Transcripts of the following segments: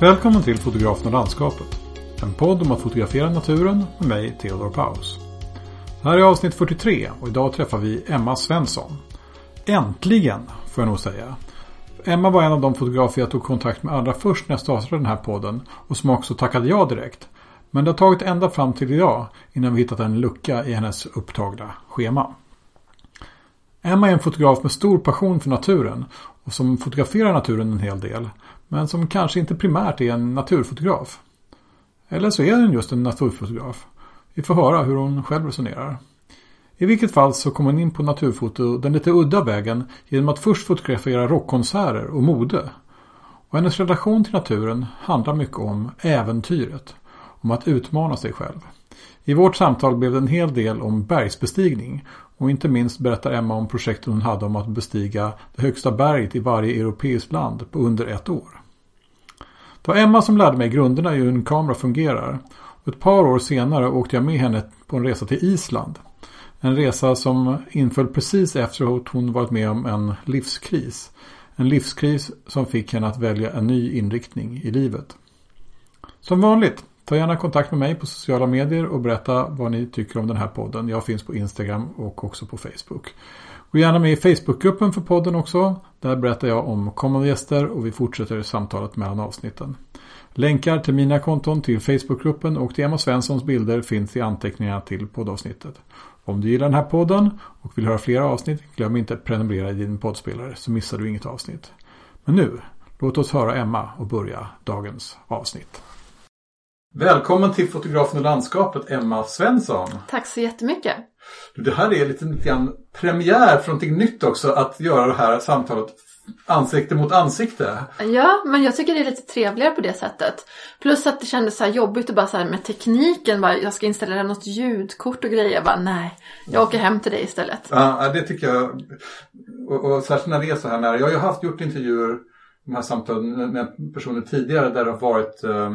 Välkommen till Fotografen och landskapet. En podd om att fotografera naturen med mig, Theodor Paus. Det här är avsnitt 43 och idag träffar vi Emma Svensson. Äntligen, får jag nog säga. Emma var en av de fotografer jag tog kontakt med allra först när jag startade den här podden och som också tackade ja direkt. Men det har tagit ända fram till idag innan vi hittat en lucka i hennes upptagna schema. Emma är en fotograf med stor passion för naturen och som fotograferar naturen en hel del. Men som kanske inte primärt är en naturfotograf. Eller så är hon just en naturfotograf. Vi får höra hur hon själv resonerar. I vilket fall så kom hon in på naturfoto den lite udda vägen genom att först fotografera rockkonserter och mode. Och hennes relation till naturen handlar mycket om äventyret. Om att utmana sig själv. I vårt samtal blev det en hel del om bergsbestigning och inte minst berättar Emma om projektet hon hade om att bestiga det högsta berget i varje europeiskt land på under ett år. Det var Emma som lärde mig grunderna i hur en kamera fungerar. Och ett par år senare åkte jag med henne på en resa till Island. En resa som inföll precis efter att hon varit med om en livskris. En livskris som fick henne att välja en ny inriktning i livet. Som vanligt, ta gärna kontakt med mig på sociala medier och berätta vad ni tycker om den här podden. Jag finns på Instagram och också på Facebook. Gå gärna med i Facebookgruppen för podden också. Där berättar jag om kommande gäster och vi fortsätter samtalet mellan avsnitten. Länkar till mina konton, till Facebookgruppen och till Emma Svenssons bilder finns i anteckningarna till poddavsnittet. Om du gillar den här podden och vill höra fler avsnitt, glöm inte att prenumerera i din poddspelare så missar du inget avsnitt. Men nu, låt oss höra Emma och börja dagens avsnitt. Välkommen till fotografen och landskapet Emma Svensson. Tack så jättemycket. Det här är lite, lite grann premiär för någonting nytt också att göra det här samtalet ansikte mot ansikte. Ja, men jag tycker det är lite trevligare på det sättet. Plus att det kändes så här jobbigt att bara så med tekniken. Bara, jag ska installera något ljudkort och grejer. Jag bara, nej, jag åker hem till dig istället. Ja, det tycker jag. Och, och särskilt när det är så här nära. Jag har ju haft gjort intervjuer, de här samtalen med personer tidigare där det har varit eh,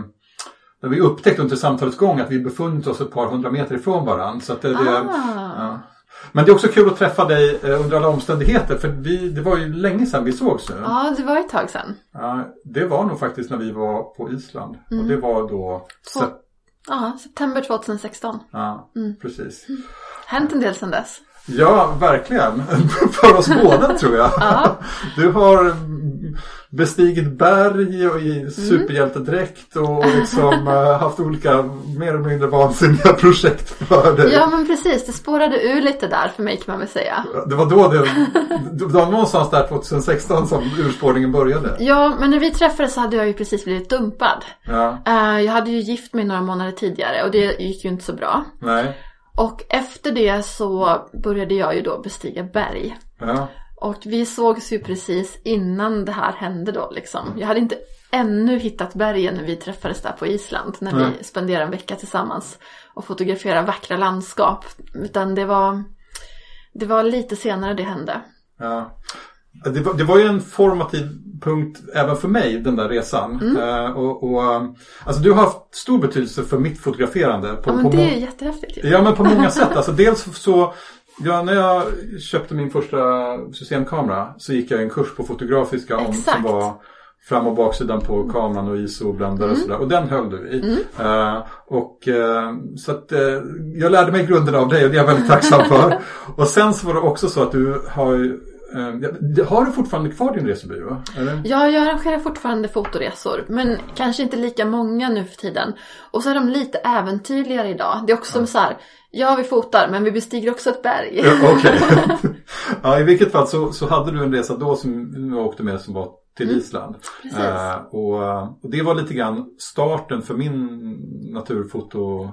där vi upptäckte under samtalets gång att vi befunnit oss ett par hundra meter ifrån varandra. Så det, det, Ah. ja. Men det är också kul att träffa dig eh, under alla omständigheter för vi, det var ju länge sedan vi sågs nu. Ja, det var ett tag sedan. Ja, det var nog faktiskt när vi var på Island. Och Mm. det var då... Två- sep- Ja, september 2016. Ja, Mm. precis. Hänt en del sedan dess. Ja, verkligen. För oss båda tror jag. Ja. Du har bestigit berg och Mm. i superhjältedräkt och liksom eh, haft olika mer eller mindre vansinniga projekt för dig. Ja, men precis. Det spårade ur lite där för mig kan man väl säga. Det var då det, det var någonstans där 2016 som urspårningen började. Ja, men när vi träffades så hade jag ju precis blivit dumpad. Ja, Eh, jag hade ju gift mig några månader tidigare och det gick ju inte så bra. nej, Och efter det så började jag ju då bestiga berg. ja, Och vi sågs ju precis innan det här hände då liksom. Jag hade inte ännu hittat bergen när vi träffades där på Island. När Nej. vi spenderade en vecka tillsammans och fotograferade vackra landskap. Utan det var, det var lite senare det hände. ja. Det var, det var ju en formativ punkt även för mig, den där resan. Mm. Eh, och, och, eh, alltså du har haft stor betydelse för mitt fotograferande. På, Ja men på det är ju jättehäftigt. Ja men på många sätt. Alltså dels så Ja, när jag köpte min första systemkamera så gick jag en kurs på Fotografiska om, Exakt. som var fram och baksidan på kameran och ISO och bländare och sådär. Och den höll du i. Eh, och, eh, så att uh, jag lärde mig grunderna av dig och det är jag väldigt tacksam för. och sen så var det också så att du har har du fortfarande kvar din resebyrå? Eller? Ja, jag arrangerar fortfarande fotoresor. Men kanske inte lika många nu för tiden. Och så är de lite äventyrligare idag. Det är också som så här. Ja, vi fotar men vi bestiger också ett berg. Ja, Okej. ja, I vilket fall så, så hade du en resa då som du åkte med som var till Island. precis. Eh, och, och det var lite grann starten för min naturfoto.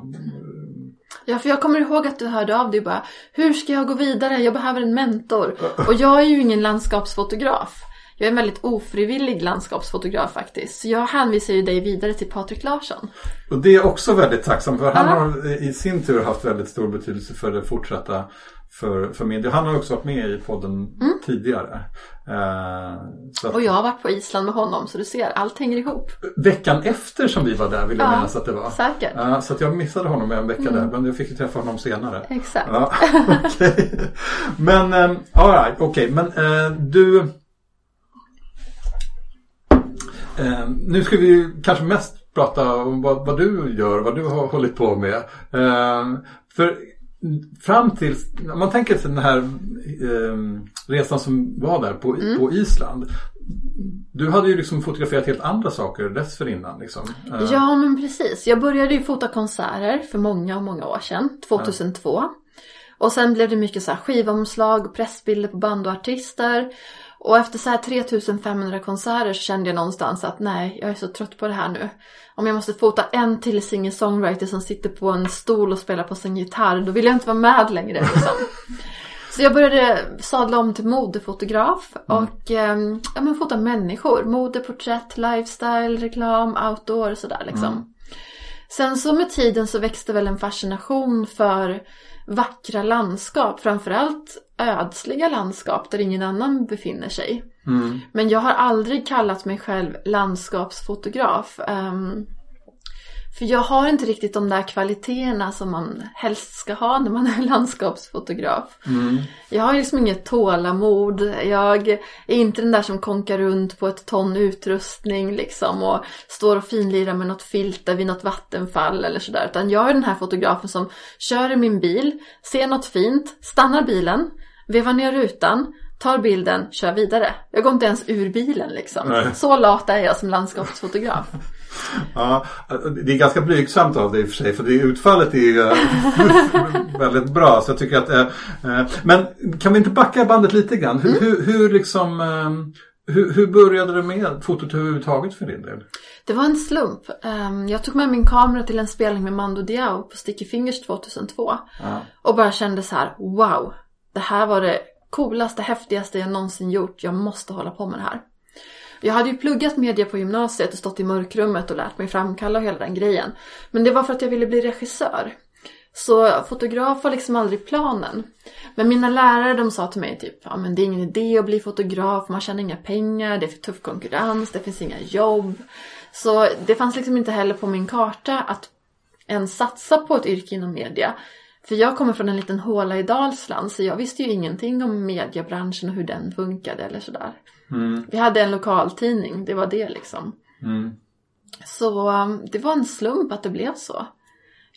Ja, för jag kommer ihåg att du hörde av dig bara Hur ska jag gå vidare? Jag behöver en mentor. Och jag är ju ingen landskapsfotograf. Jag är en väldigt ofrivillig landskapsfotograf faktiskt. Så jag hänvisar ju dig vidare till Patrik Larsson. Och det är jag också väldigt tacksam för. Han Ja. har i sin tur haft väldigt stor betydelse för det fortsatta för, för del. Han har också varit med i podden tidigare. Eh, att, Och jag har varit på Island med honom så du ser, allt hänger ihop. Veckan efter som vi var där vill jag Ja, minnas att det var. Säkert. Ja, så att jag missade honom en vecka där men jag fick ju träffa honom senare. Exakt. Ja, okej. Men, um, all right, okej, men eh, du... Eh, nu ska vi kanske mest prata om vad, vad, du gör, vad du har hållit på med. Eh, för fram till, om man tänker sig den här eh, resan som var där på, mm. på Island. Du hade ju liksom fotograferat helt andra saker dessförinnan. Liksom. Eh. Ja men precis. Jag började ju fota konserter för många, många år sedan. 2002. Ja. Och sen blev det mycket så här skivomslag pressbilder på band och artister. Och efter så här 3500 konserter så kände jag någonstans att nej, jag är så trött på det här nu. Om jag måste fota en till singer-songwriter som sitter på en stol och spelar på sin gitarr, då vill jag inte vara med längre liksom. Så jag började sadla om till modefotograf mm. och mm. ja, men fota människor. Modeporträtt, lifestyle, reklam, outdoor och sådär liksom. Mm. Sen så med tiden så växte väl en fascination för vackra landskap. Framförallt ödsliga landskap där ingen annan befinner sig. Mm. Men jag har aldrig kallat mig själv landskapsfotograf. Um, för jag har inte riktigt de där kvaliteterna som man helst ska ha när man är landskapsfotograf. Mm. Jag har liksom inget tålamod. Jag är inte den där som konkar runt på ett ton utrustning liksom och står och finlirar med något filter vid något vattenfall eller sådär. Utan jag är den här fotografen som kör i min bil, ser något fint, stannar bilen, vevar ner rutan, tar bilden, kör vidare. Jag går inte ens ur bilen liksom. Nej. Så lat är jag som landskapsfotograf. Ja, det är ganska blygsamt av dig i och för sig för det utfallet är ju väldigt bra. Så jag tycker att, eh, eh, men kan vi inte backa bandet lite grann? Hur, mm. hur, hur liksom eh, hur, hur, började du med fotot överhuvudtaget för din del? Det var en slump. Ehm, jag tog med min kamera till en spelning med Mando Diao på Sticky Fingers 2002. Ja. Och bara kände så här, wow. Det här var det coolaste, häftigaste jag någonsin gjort. Jag måste hålla på med det här. Jag hade ju pluggat media på gymnasiet och stått i mörkrummet och lärt mig framkalla hela den grejen. Men det var för att jag ville bli regissör. Så fotograf var liksom aldrig planen. Men mina lärare de sa till mig typ, ja men det är ingen idé att bli fotograf, man tjänar inga pengar, det är för tuff konkurrens, det finns inga jobb. Så det fanns liksom inte heller på min karta att ens satsa på ett yrke inom media. För jag kommer från en liten håla i Dalsland så jag visste ju ingenting om mediebranschen och hur den funkade eller sådär. Mm. Vi hade en lokaltidning, det var det liksom. Mm. Så um, det var en slump att det blev så.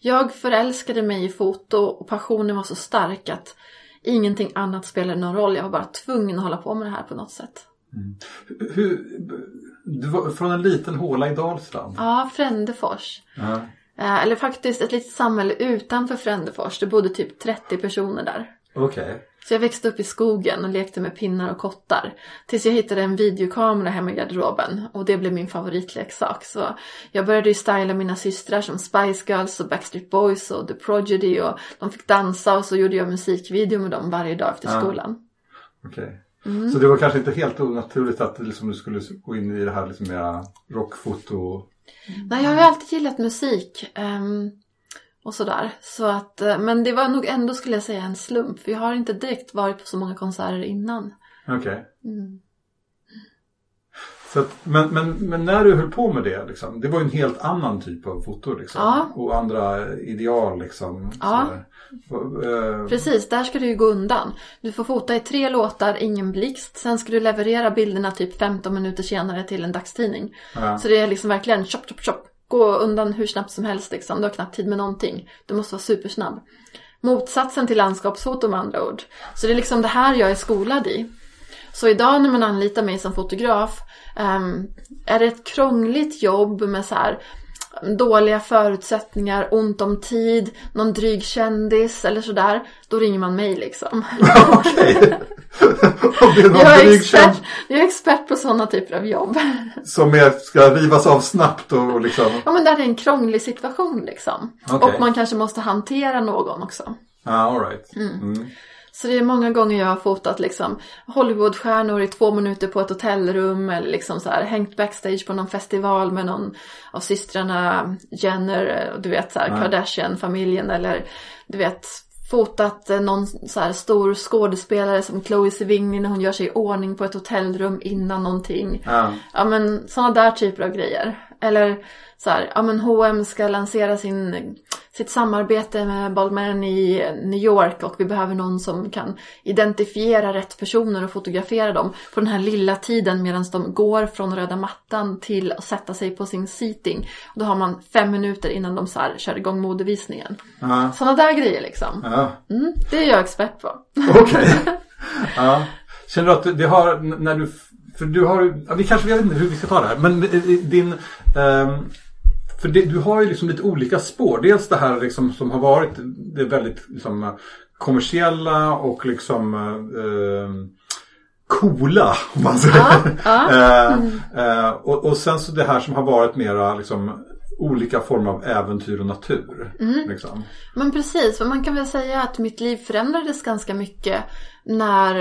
Jag förälskade mig i foto och passionen var så stark att ingenting annat spelade någon roll. Jag var bara tvungen att hålla på med det här på något sätt. Mm. Hur, du var från en liten håla i Dalsland? Ja, Frändefors. Ja. Eh, eller faktiskt ett litet samhälle utanför Frändefors. Det bodde typ 30 personer där. Okej. Okay. Så jag växte upp i skogen och lekte med pinnar och kottar. Tills jag hittade en videokamera hemma i garderoben. Och det blev min favoritleksak. Så jag började ju styla mina systrar som Spice Girls och Backstreet Boys och The Prodigy. Och de fick dansa och så gjorde jag musikvideo med dem varje dag efter skolan. Okej. Okay. Mm. Så det var kanske inte helt onaturligt att liksom, du skulle gå in i det här liksom mera rockfoto Mm. Nej, jag har ju alltid gillat musik. Um, och sådär. Så att, eh, men det var nog ändå skulle jag säga en slump. För jag har inte direkt varit på så många konserter innan. Okej. Okay. Mm. Så att, men, men, men när du höll på med det, liksom, det var ju en helt annan typ av foto. Liksom, ja. Och andra ideal. Liksom, ja. Uh, Precis, där ska du ju gå undan. Du får fota i tre låtar, ingen blixt. Sen ska du leverera bilderna typ 15 minuter senare till en dagstidning. Ja. Så det är liksom verkligen chop, chop, chop. Gå undan hur snabbt som helst liksom. Du har knappt tid med någonting. Du måste vara supersnabb. Motsatsen till landskapsfoto med andra ord. Så det är liksom det här jag är skolad i. Så idag när man anlitar mig som fotograf um, är det ett krångligt jobb med så här dåliga förutsättningar, ont om tid, någon dryg kändis eller sådär, då ringer man mig liksom. Okej. jag, är expert, jag är expert på sådana typer av jobb. Som är, ska rivas av snabbt och liksom? Ja men där är en krånglig situation liksom. Okay. Och man kanske måste hantera någon också. Ah, alright. Mm. Mm. Så det är många gånger jag har fotat liksom Hollywoodstjärnor i två minuter på ett hotellrum eller liksom så här hängt backstage på någon festival med någon av systrarna Jenner, du vet så här mm. Kardashian-familjen eller du vet fotat någon så här stor skådespelare som Chloe Sevigny när hon gör sig i ordning på ett hotellrum innan någonting. Mm. Ja men sådana där typer av grejer. Eller så här, ja men H&M ska lansera sin sitt samarbete med Balmain i New York och vi behöver någon som kan identifiera rätt personer och fotografera dem på den här lilla tiden medan de går från röda mattan till att sätta sig på sin seating. Och då har man fem minuter innan de så här kör igång modevisningen. Ja. Sådana där grejer liksom. Ja. Mm, det är jag expert på. Okej. ja. Känner du att det har, när du, för du har, vi kanske, jag vet inte hur vi ska ta det här, men eh, din, ehm, för det, du har ju liksom lite olika spår. Dels det här liksom som har varit det väldigt liksom, kommersiella och liksom eh, coola om man säger. Ja, ja. Eh, eh, och, och sen så det här som har varit mera liksom olika former av äventyr och natur. Mm. Liksom. Men precis, för man kan väl säga att mitt liv förändrades ganska mycket när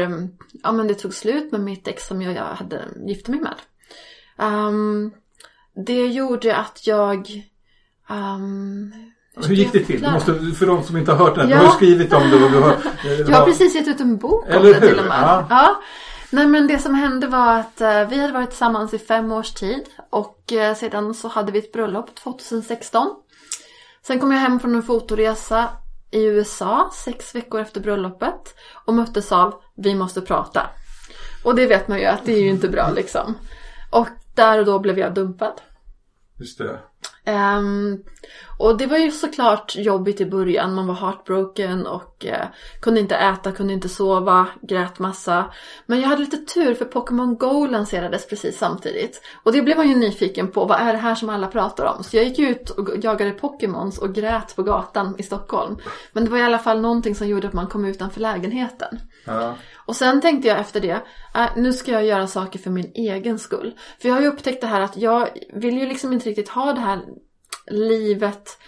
ja, men det tog slut med mitt ex som jag hade gift mig med. Ehm, det gjorde att jag... ehm, Hur gick det till? Du måste, för de som inte har hört det, här, Ja. du har skrivit om det du har... Jag har precis gett ut en bok om Eller det till hur? och med. Ja. Ja. Nej men det som hände var att eh, vi hade varit tillsammans i fem års tid och eh, sedan så hade vi ett bröllop 2016. Sen kom jag hem från en fotoresa i USA sex veckor efter bröllopet och möttes av vi måste prata. Och det vet man ju att det är ju inte bra liksom. Och där och då blev jag dumpad. Just det. Ehm, och det var ju såklart jobbigt i början. Man var heartbroken och eh, kunde inte äta, kunde inte sova, grät massa. Men jag hade lite tur för Pokémon Go lanserades precis samtidigt. Och det blev man ju nyfiken på. Vad är det här som alla pratar om? Så jag gick ut och jagade Pokémons och grät på gatan i Stockholm. Men det var i alla fall någonting som gjorde att man kom utanför lägenheten. Ja. Och sen tänkte jag efter det, äh, nu ska jag göra saker för min egen skull. För jag har ju upptäckt det här att jag vill ju liksom inte riktigt ha det här livet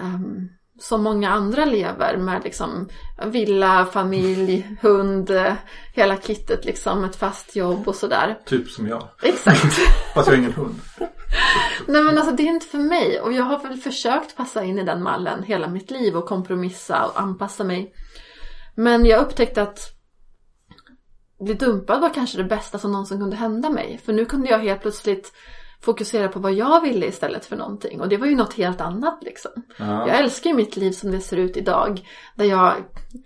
ehm, som många andra lever med liksom villa, familj, hund, hela kittet liksom, ett fast jobb och sådär. Typ som jag. Exakt. Fast jag har ingen hund. Nej men alltså det är inte för mig och jag har väl försökt passa in i den mallen hela mitt liv och kompromissa och anpassa mig. Men jag upptäckte att bli dumpad var kanske det bästa som någonsin kunde hända mig. För nu kunde jag helt plötsligt fokusera på vad jag ville istället för någonting. Och det var ju något helt annat liksom. Ja. Jag älskar ju mitt liv som det ser ut idag. Där jag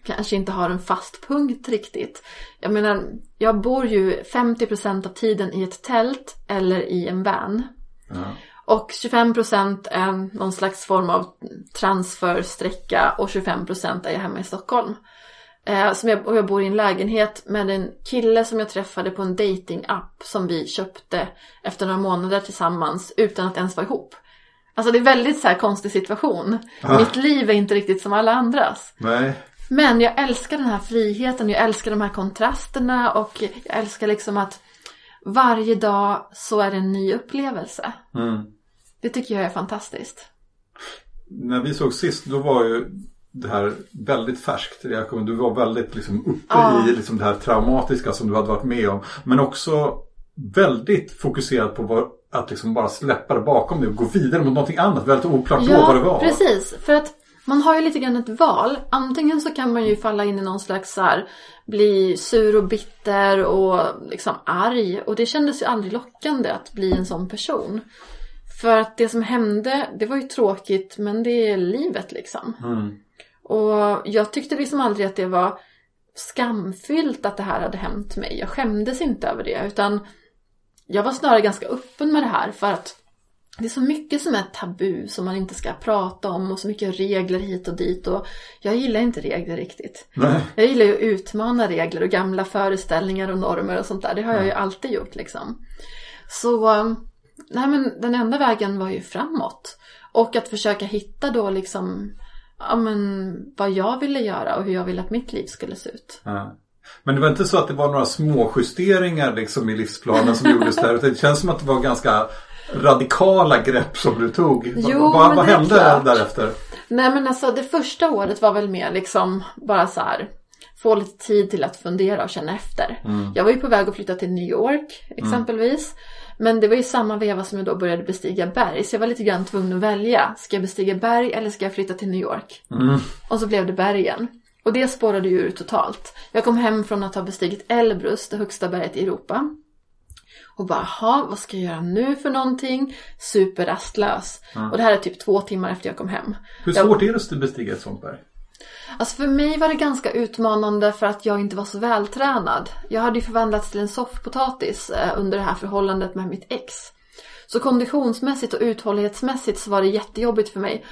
kanske inte har en fast punkt riktigt. Jag menar, jag bor ju 50% av tiden i ett tält eller i en van. Ja. Och 25% är någon slags form av transfersträcka och 25% är jag hemma i Stockholm. Eh, som jag, och jag bor i en lägenhet med en kille som jag träffade på en dating-app som vi köpte efter några månader tillsammans utan att ens vara ihop. Alltså det är väldigt så här konstig situation. Ah. Mitt liv är inte riktigt som alla andras. Nej. Men jag älskar den här friheten, jag älskar de här kontrasterna och jag älskar liksom att varje dag så är det en ny upplevelse. Mm. Det tycker jag är fantastiskt. När vi såg sist då var ju det här väldigt färskt. Du var väldigt liksom uppe Ja. i liksom det här traumatiska som du hade varit med om. Men också väldigt fokuserad på vad, att liksom bara släppa det bakom dig och gå vidare mot någonting annat. Väldigt oklart då vad det var. precis. För att man har ju lite grann ett val. Antingen så kan man ju falla in i någon slags så här, bli sur och bitter och liksom arg. Och det kändes ju aldrig lockande att bli en sån person. För att det som hände, det var ju tråkigt men det är livet liksom. Mm. Och jag tyckte liksom aldrig att det var skamfyllt att det här hade hänt mig. Jag skämdes inte över det utan jag var snarare ganska öppen med det här för att det är så mycket som är tabu som man inte ska prata om och så mycket regler hit och dit och jag gillar inte regler riktigt. Nej. Jag gillar ju att utmana regler och gamla föreställningar och normer och sånt där. Det har jag ju alltid gjort liksom. Så, um, nej men den enda vägen var ju framåt. Och att försöka hitta då liksom, ja men vad jag ville göra och hur jag ville att mitt liv skulle se ut. Ja. Men det var inte så att det var några små justeringar liksom i livsplanen som gjordes där. Utan det känns som att det var ganska radikala grepp som du tog. Jo, vad vad hände klart. därefter? Nej men alltså det första året var väl mer liksom bara så här få lite tid till att fundera och känna efter. Jag var ju på väg att flytta till New York exempelvis. Men det var ju samma veva som jag då började bestiga berg. Så jag var lite grann tvungen att välja. Ska jag bestiga berg eller ska jag flytta till New York? Och så blev det bergen. Och det spårade ju ur totalt. Jag kom hem från att ha bestigit Elbrus, det högsta berget i Europa. Och bara, jaha, vad ska jag göra nu för någonting? Superrastlös. Och det här är typ två timmar efter jag kom hem. Hur Jag- svårt är det att bestiga ett sånt berg? Alltså för mig var det ganska utmanande för att jag inte var så vältränad. Jag hade ju förvandlats till en soffpotatis eh, under det här förhållandet med mitt ex. Så konditionsmässigt och uthållighetsmässigt så var det jättejobbigt för mig.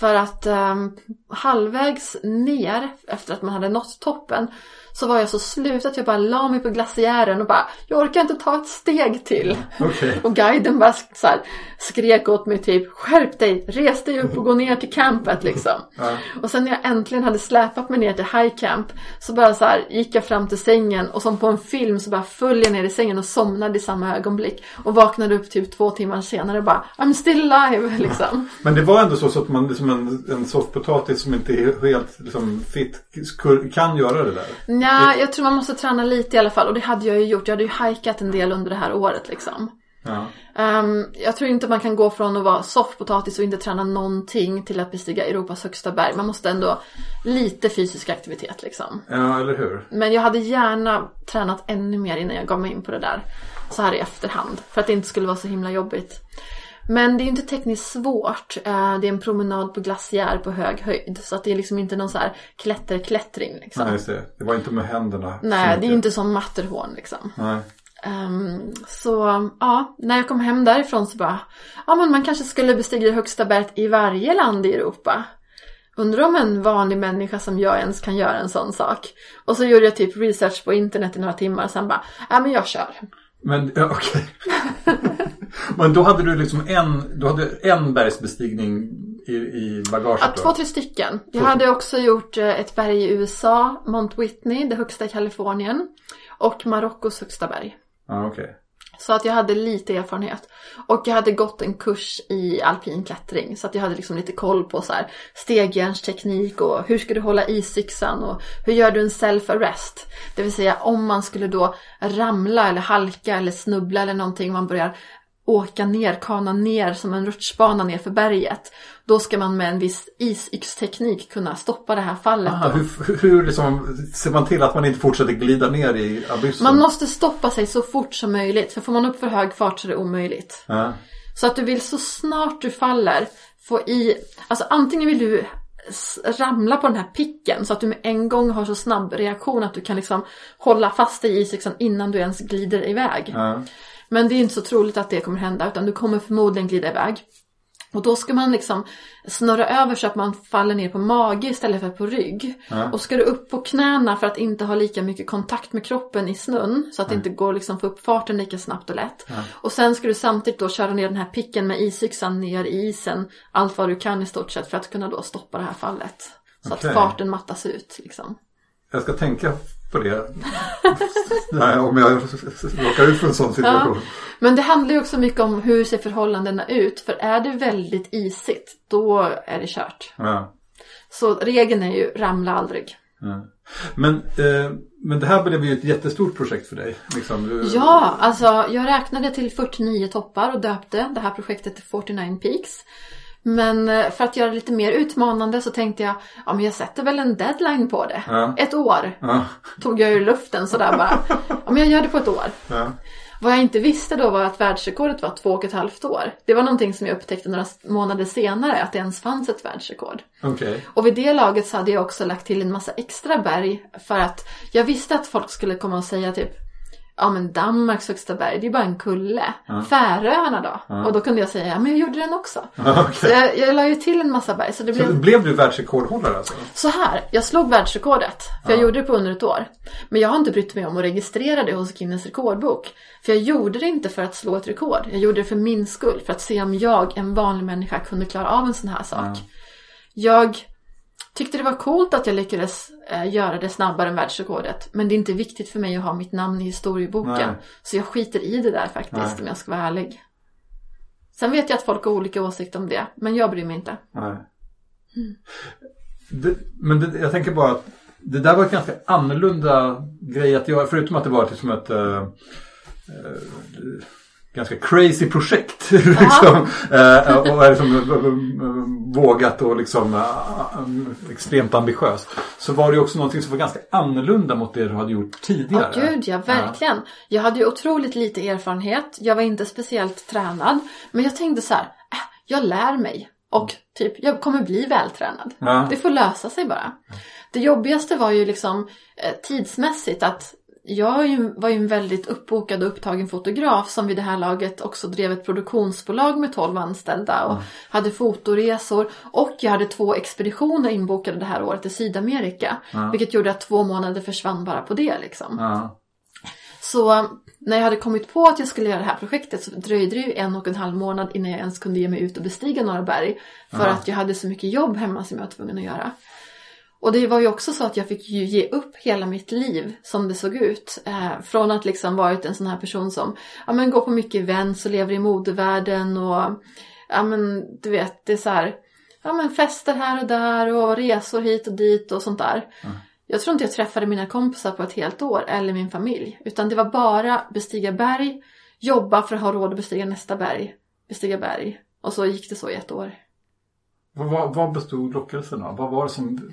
För att um, halvvägs ner efter att man hade nått toppen så var jag så slut att jag bara la mig på glaciären och bara jag orkar inte ta ett steg till. Okej. Och guiden bara så här, skrek åt mig typ skärp dig, res dig upp och gå ner till campet liksom. Ja. Och sen när jag äntligen hade släpat mig ner till high camp så bara så här gick jag fram till sängen och som på en film så bara föll jag ner i sängen och somnade i samma ögonblick. Och vaknade upp typ två timmar senare och bara I'm still alive liksom. Men det var ändå så, så att man som en, en soffpotatis som inte är helt liksom, fit kan göra det där. Ja, jag tror man måste träna lite i alla fall och det hade jag ju gjort. Jag hade ju hikat en del under det här året liksom. Ja. Ehm, jag tror inte man kan gå från att vara soffpotatis och inte träna någonting till att bestiga Europas högsta berg. Man måste ändå lite fysisk aktivitet liksom. ja, eller hur? Men jag hade gärna tränat ännu mer innan jag gav mig in på det där. Så här i efterhand. För att det inte skulle vara så himla jobbigt. Men det är inte tekniskt svårt. Eh, Det är en promenad på glaciär på hög höjd. Så att det är liksom inte någon så här klätter-klättring liksom. Nej, just det. Det var inte med händerna. Nej, det är inte som Matterhorn liksom. Nej. Ehm, så ja, när jag kom hem därifrån så bara, ja men man kanske skulle bestiga det högsta berget i varje land i Europa. Undrar om en vanlig människa som jag ens kan göra en sån sak. Och så gjorde jag typ research på internet i några timmar och sen bara, ja men jag kör. Men ja, okej. Men då hade du liksom en, du hade en bergsbestigning i, i bagaget Ja, två, tre stycken. Jag hade också gjort eh, ett berg i USA, Mount Whitney, det högsta i Kalifornien. Och Marockos högsta berg. Ja, okej. Så att jag hade lite erfarenhet. Och jag hade gått en kurs i alpin klättring. Så att jag hade liksom lite koll på så här stegjärnsteknik och hur ska du hålla isyxan och hur gör du en self-arrest. Det vill säga om man skulle då ramla eller halka eller snubbla eller någonting. Man börjar åka ner, kana ner som en rutschbana ner för berget. Då ska man med en viss isyxteknik kunna stoppa det här fallet. Aha, hur, hur liksom, ser man till att man inte fortsätter glida ner i abyssen? Man måste stoppa sig så fort som möjligt. För får man upp för hög fart så är det omöjligt. Ja. Så att du vill så snart du faller få i, alltså antingen vill du ramla på den här picken så att du med en gång har så snabb reaktion att du kan liksom hålla fast dig i isyxan innan du ens glider iväg. Ja. Men det är inte så troligt att det kommer hända utan du kommer förmodligen glida iväg. Och då ska man liksom snurra över så att man faller ner på mage istället för på rygg. Och ska du upp på knäna för att inte ha lika mycket kontakt med kroppen i snön. Så att det inte går liksom få upp farten lika snabbt och lätt. Och sen ska du samtidigt då köra ner den här picken med isyxan ner i isen. Allt vad du kan i stort sett för att kunna då stoppa det här fallet. Så Okej. att farten mattas ut liksom. Jag ska tänka på det. Nej, om jag råkar ut för en sån situation. Men det handlar ju också mycket om hur ser förhållandena ut. För är det väldigt isigt, då är det kört. Ja. Så regeln är ju ramla aldrig. Ja. Men, eh, men det här blev ju ett jättestort projekt för dig. Liksom. Ja, alltså jag räknade till 49 toppar och döpte det här projektet till 49 Peaks. Men eh, för att göra det lite mer utmanande så tänkte jag, ja men jag sätter väl en deadline på det. Ja. Ett år Ja. tog jag ur luften sådär bara. Ja men jag gör det på ett år. Ja. Vad jag inte visste då var att världsrekordet var två och ett halvt år. Det var någonting som jag upptäckte några månader senare, att det ens fanns ett världsrekord. Okej. Och vid det laget så hade jag också lagt till en massa extra berg för att jag visste att folk skulle komma och säga typ Ja men Danmarks högsta berg, det är bara en kulle. Färöarna då? Och då kunde jag säga, ja men jag gjorde den också. Ja, okej. Så jag, jag la ju till en massa berg. Så det Så blev blev du världsrekordhållare alltså? så här, jag slog världsrekordet. För jag gjorde det på under ett år. Men jag har inte brytt mig om att registrera det hos Guinness rekordbok. För jag gjorde det inte för att slå ett rekord. Jag gjorde det för min skull. För att se om jag, en vanlig människa, kunde klara av en sån här sak. Jag tyckte det var coolt att jag lyckades eh, göra det snabbare än världsrekordet. Men det är inte viktigt för mig att ha mitt namn i historieboken. Nej. Så jag skiter i det där faktiskt Nej. om jag ska vara ärlig. Sen vet jag att folk har olika åsikter om det. Men jag bryr mig inte. Nej. Det, men det, jag tänker bara att det där var ett ganska annorlunda grej att göra. Förutom att det var liksom ett... eh, eh, ganska crazy projekt. liksom, eh, och är liksom, eh, vågat och liksom eh, extremt ambitiöst. Så var det också någonting som var ganska annorlunda mot det du hade gjort tidigare. Ja, gud ja, verkligen. Jag hade ju otroligt lite erfarenhet. Jag var inte speciellt tränad. Men jag tänkte så här, äh, jag lär mig. Och typ, jag kommer bli vältränad. Ja. Det får lösa sig bara. Det jobbigaste var ju liksom eh, tidsmässigt att jag var ju en väldigt uppbokad och upptagen fotograf som vid det här laget också drev ett produktionsbolag med 12 anställda och hade fotoresor och jag hade två expeditioner inbokade det här året i Sydamerika. Vilket gjorde att två månader försvann bara på det liksom. Ja. Så när jag hade kommit på att jag skulle göra det här projektet så dröjde det ju en och en halv månad innan jag ens kunde ge mig ut och bestiga några berg. För att jag hade så mycket jobb hemma som jag var tvungen att göra. Och det var ju också så att jag fick ju ge upp hela mitt liv som det såg ut. Eh, från att liksom varit en sån här person som ja, men går på mycket events och lever i modevärlden och ja men du vet det är så här ja men fester här och där och resor hit och dit och sånt där. Jag tror inte jag träffade mina kompisar på ett helt år eller min familj. Utan det var bara bestiga berg, jobba för att ha råd att bestiga nästa berg, bestiga berg. Och så gick det så i ett år. Vad, vad, bestod lockelsen av? Vad var det som...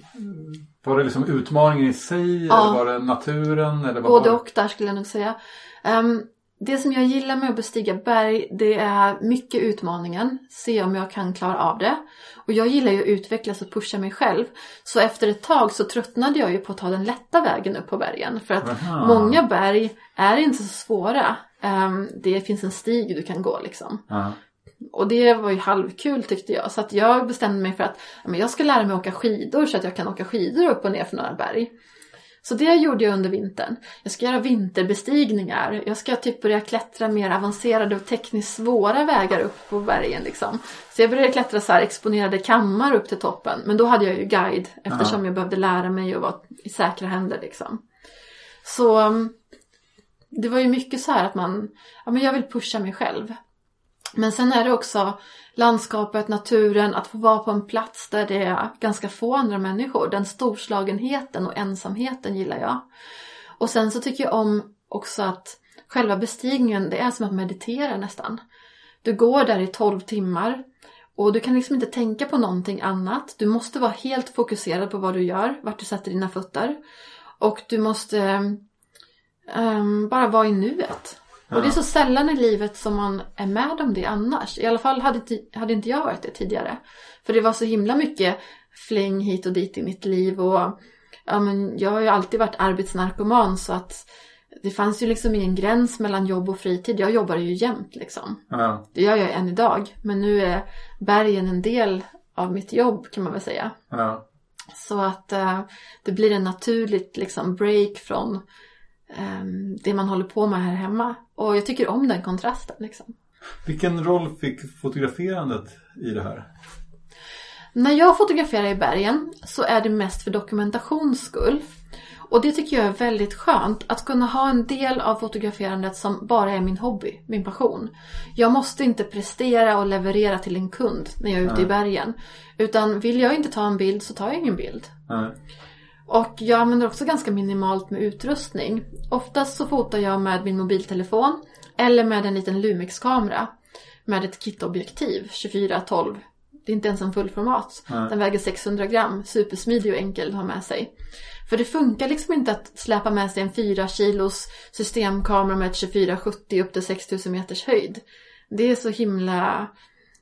Var det liksom utmaningen i sig? Ja. Eller var det naturen? Eller vad Både och där skulle jag nog säga. Ehm, det som jag gillar med att bestiga berg det är mycket utmaningen. Se om jag kan klara av det. Och jag gillar ju att utvecklas och pusha mig själv. Så efter ett tag så tröttnade jag ju på att ta den lätta vägen upp på bergen. För att Aha. många berg är inte så svåra. Ehm, det finns en stig du kan gå liksom. Ja. Och det var ju halvkul tyckte jag. Så att jag bestämde mig för att men jag ska lära mig åka skidor så att jag kan åka skidor upp och ner för några berg. Så det gjorde jag under vintern. Jag ska göra vinterbestigningar. Jag ska typ börja klättra mer avancerade och tekniskt svåra vägar upp på bergen liksom. Så jag började klättra så exponerade kammar upp till toppen. Men då hade jag ju guide eftersom jag behövde lära mig och vara i säkra händer liksom. Så um, det var ju mycket så här att man, ja men jag vill pusha mig själv. Men sen är det också landskapet, naturen, att få vara på en plats där det är ganska få andra människor. Den storslagenheten och ensamheten gillar jag. Och sen så tycker jag om också att själva bestigningen, det är som att meditera nästan. Du går där i 12 timmar och du kan liksom inte tänka på någonting annat. Du måste vara helt fokuserad på vad du gör, vart du sätter dina fötter. Och du måste um, bara vara i nuet. Och det är så sällan i livet som man är med om det annars. I alla fall hade, hade inte jag varit det tidigare. För det var så himla mycket fläng hit och dit i mitt liv. Och ja, men jag har ju alltid varit arbetsnarkoman så att det fanns ju liksom ingen gräns mellan jobb och fritid. Jag jobbade ju jämt liksom. Ja. Det gör jag än idag. Men nu är bergen en del av mitt jobb kan man väl säga. Ja. Så att eh, det blir en naturligt liksom break från det man håller på med här hemma. Och jag tycker om den kontrasten liksom. Vilken roll fick fotograferandet i det här? När jag fotograferar i bergen så är det mest för dokumentations skull. Och det tycker jag är väldigt skönt att kunna ha en del av fotograferandet som bara är min hobby, min passion. Jag måste inte prestera och leverera till en kund när jag är ute i bergen. Utan vill jag inte ta en bild så tar jag ingen bild. Ja. Och jag använder också ganska minimalt med utrustning. Oftast så fotar jag med min mobiltelefon eller med en liten Lumix-kamera. Med ett kitobjektiv, 24-12. Det är inte ens en fullformat. Den väger 600 gram, supersmidig och enkel att ha med sig. För det funkar liksom inte att släpa med sig en 4 kilos systemkamera med ett 2470 upp till 6000 meters höjd. Det är så himla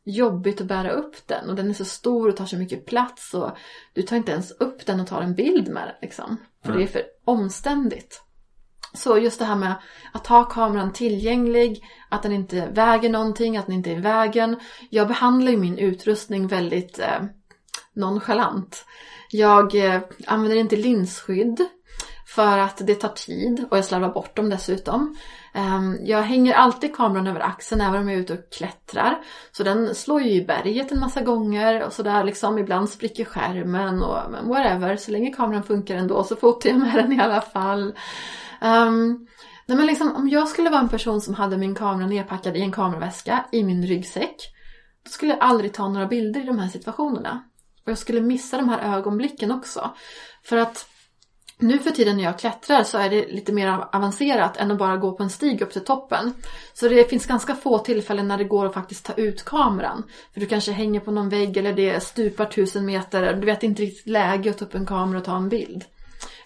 jobbigt att bära upp den och den är så stor och tar så mycket plats och du tar inte ens upp den och tar en bild med den liksom. För det är för omständigt. Så just det här med att ha kameran tillgänglig, att den inte väger någonting, att den inte är i vägen. Jag behandlar ju min utrustning väldigt eh, nonchalant. Jag eh, använder inte linsskydd för att det tar tid och jag slarvar bort dem dessutom. Ehm, jag hänger alltid kameran över axeln även om jag är ute och klättrar. Så den slår ju i berget en massa gånger och sådär liksom. Ibland spricker skärmen och men whatever. Så länge kameran funkar ändå så fotar jag med den i alla fall. Um, nej men liksom, om jag skulle vara en person som hade min kamera nedpackad i en kameraväska i min ryggsäck. Då skulle jag aldrig ta några bilder i de här situationerna. Och jag skulle missa de här ögonblicken också. För att nu för tiden när jag klättrar så är det lite mer avancerat än att bara gå på en stig upp till toppen. Så det finns ganska få tillfällen när det går att faktiskt ta ut kameran. För du kanske hänger på någon vägg eller det stupar tusen meter. Du vet inte riktigt läge att ta upp en kamera och ta en bild.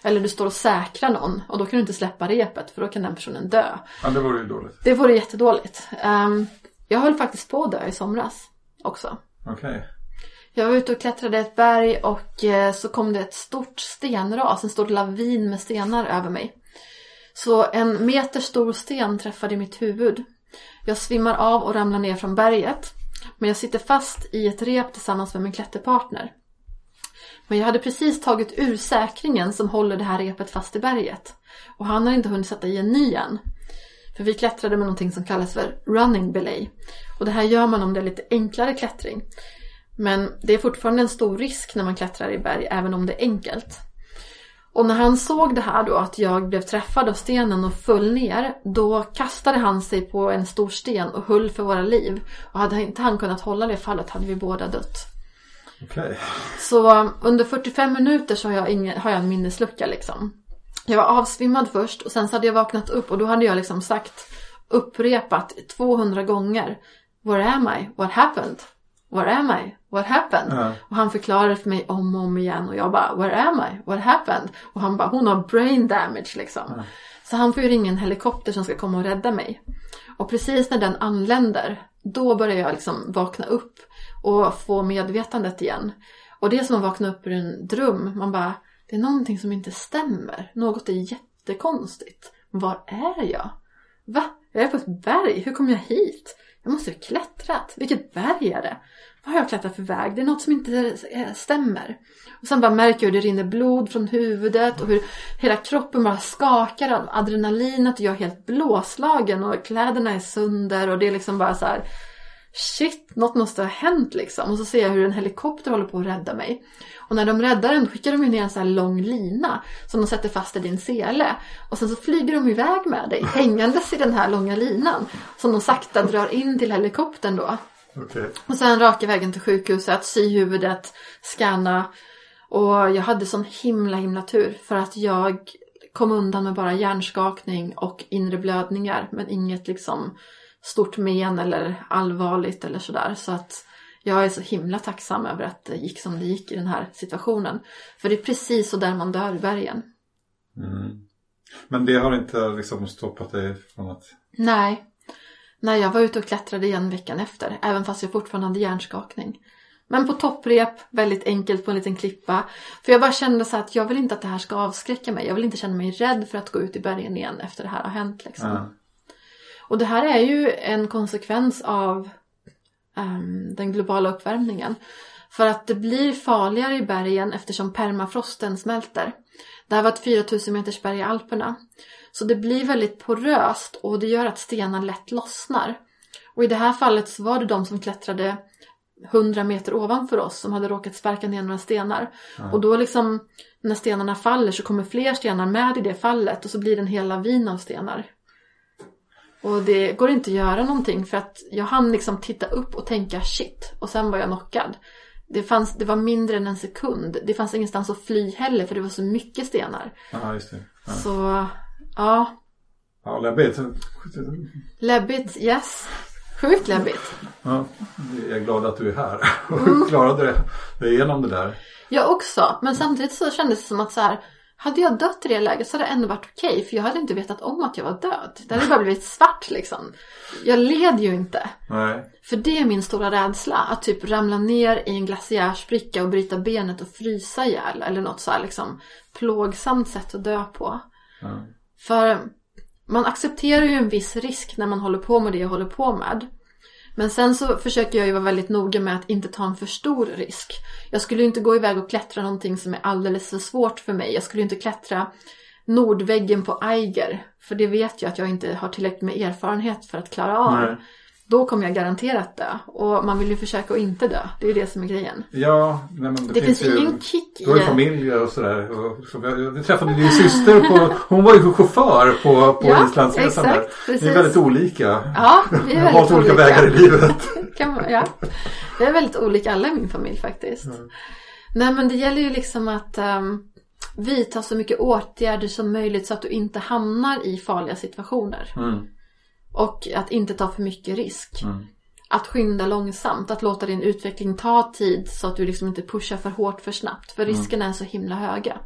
Eller du står och säkrar någon och då kan du inte släppa repet för då kan den personen dö. Ja, det vore ju dåligt. Det vore jättedåligt. Um, jag höll faktiskt på att dö i somras också. Okej. Okay. Jag var ute och klättrade ett berg och eh, så kom det ett stort stenras, en stor lavin med stenar över mig. Så en meter stor sten träffade mitt huvud. Jag svimmar av och ramlar ner från berget. Men jag sitter fast i ett rep tillsammans med min klätterpartner. Men jag hade precis tagit ur säkringen som håller det här repet fast i berget. Och han har inte hunnit sätta i en ny än. För vi klättrade med någonting som kallas för running belay. Och det här gör man om det är lite enklare klättring. Men det är fortfarande en stor risk när man klättrar i berg, även om det är enkelt. Och när han såg det här då, att jag blev träffad av stenen och föll ner, då kastade han sig på en stor sten och höll för våra liv. Och hade inte han kunnat hålla det fallet hade vi båda dött. Okay. Så under 45 minuter så har jag, ingen, har jag en minneslucka liksom. Jag var avsvimmad först och sen så hade jag vaknat upp och då hade jag liksom sagt upprepat 200 gånger Where am I? What happened? Where am I? What happened? Uh. Och han förklarade för mig om och om igen och jag bara Where am I? What happened? Och han bara hon har brain damage liksom. Uh. Så han får ju ringa en helikopter som ska komma och rädda mig. Och precis när den anländer då börjar jag liksom vakna upp och få medvetandet igen. Och det är som att vakna upp ur en dröm. Man bara, det är någonting som inte stämmer. Något är jättekonstigt. Var är jag? Va? Jag är på ett berg. Hur kom jag hit? Jag måste ha klättrat. Vilket berg är det? Vad har jag klättrat för väg? Det är något som inte eh, stämmer. Och sen bara märker jag hur det rinner blod från huvudet och hur hela kroppen bara skakar av adrenalinet och jag är helt blåslagen och kläderna är sönder och det är liksom bara så här shit, något måste ha hänt liksom. Och så ser jag hur en helikopter håller på att rädda mig. Och när de räddar den skickar de ner en sån här lång lina som de sätter fast i din sele. Och sen så flyger de iväg med dig hängandes i den här långa linan. Som de sakta drar in till helikoptern då. Okay. Och sen raka vägen till sjukhuset, sy huvudet, scanna. Och jag hade sån himla himla tur för att jag kom undan med bara hjärnskakning och inre blödningar men inget liksom stort men eller allvarligt eller sådär. Så att jag är så himla tacksam över att det gick som det gick i den här situationen. För det är precis så där man dör i bergen. Mm. Men det har inte liksom stoppat dig från att... Nej. Nej, jag var ute och klättrade igen veckan efter. Även fast jag fortfarande hade hjärnskakning. Men på topprep, väldigt enkelt på en liten klippa. För jag bara kände så att jag vill inte att det här ska avskräcka mig. Jag vill inte känna mig rädd för att gå ut i bergen igen efter det här har hänt liksom. Mm. Och det här är ju en konsekvens av um, den globala uppvärmningen. För att det blir farligare i bergen eftersom permafrosten smälter. Det här var ett 4000 meters berg i Alperna. Så det blir väldigt poröst och det gör att stenar lätt lossnar. Och i det här fallet så var det de som klättrade 100 meter ovanför oss som hade råkat sparka ner några stenar. Mm. Och då liksom när stenarna faller så kommer fler stenar med i det fallet och så blir det en hel lavin av stenar. Och det går inte att göra någonting för att jag hann liksom titta upp och tänka shit och sen var jag knockad. Det, fanns, det var mindre än en sekund. Det fanns ingenstans att fly heller för det var så mycket stenar. Ja, just det. Ja. Så, ja. Ja, läbbigt. Läbbigt, yes. Sjukt läbbigt. Ja, jag är glad att du är här och mm. klarade dig igenom det där. Jag också, men samtidigt så kändes det som att så här, hade jag dött i det läget så hade det ändå varit okej okay, för jag hade inte vetat om att jag var död. Det hade bara blivit svart liksom. Jag led ju inte. Nej. För det är min stora rädsla. Att typ ramla ner i en glaciärspricka och bryta benet och frysa ihjäl. Eller något så här liksom plågsamt sätt att dö på. Mm. För man accepterar ju en viss risk när man håller på med det jag håller på med. Men sen så försöker jag ju vara väldigt noga med att inte ta en för stor risk. Jag skulle ju inte gå iväg och klättra någonting som är alldeles för svårt för mig. Jag skulle ju inte klättra nordväggen på Eiger. För det vet jag att jag inte har tillräckligt med erfarenhet för att klara av. Nej. Då kommer jag garanterat dö. Och man vill ju försöka att inte dö. Det är ju det som är grejen. Ja, nej, men det, det finns, finns ju ingen kick i... Du har ju familj och sådär. vi träffade din syster på... Hon var ju chaufför på, på ja, Islandsresan där. Precis. Vi är väldigt olika. Ja, vi är väldigt har valt olika vägar i livet. kan man, ja. Vi är väldigt olika alla i min familj faktiskt. Mm. Nej men det gäller ju liksom att um, vidta så mycket åtgärder som möjligt så att du inte hamnar i farliga situationer. Mm. Och att inte ta för mycket risk. Mm. Att skynda långsamt, att låta din utveckling ta tid så att du liksom inte pushar för hårt för snabbt. För riskerna är så himla höga.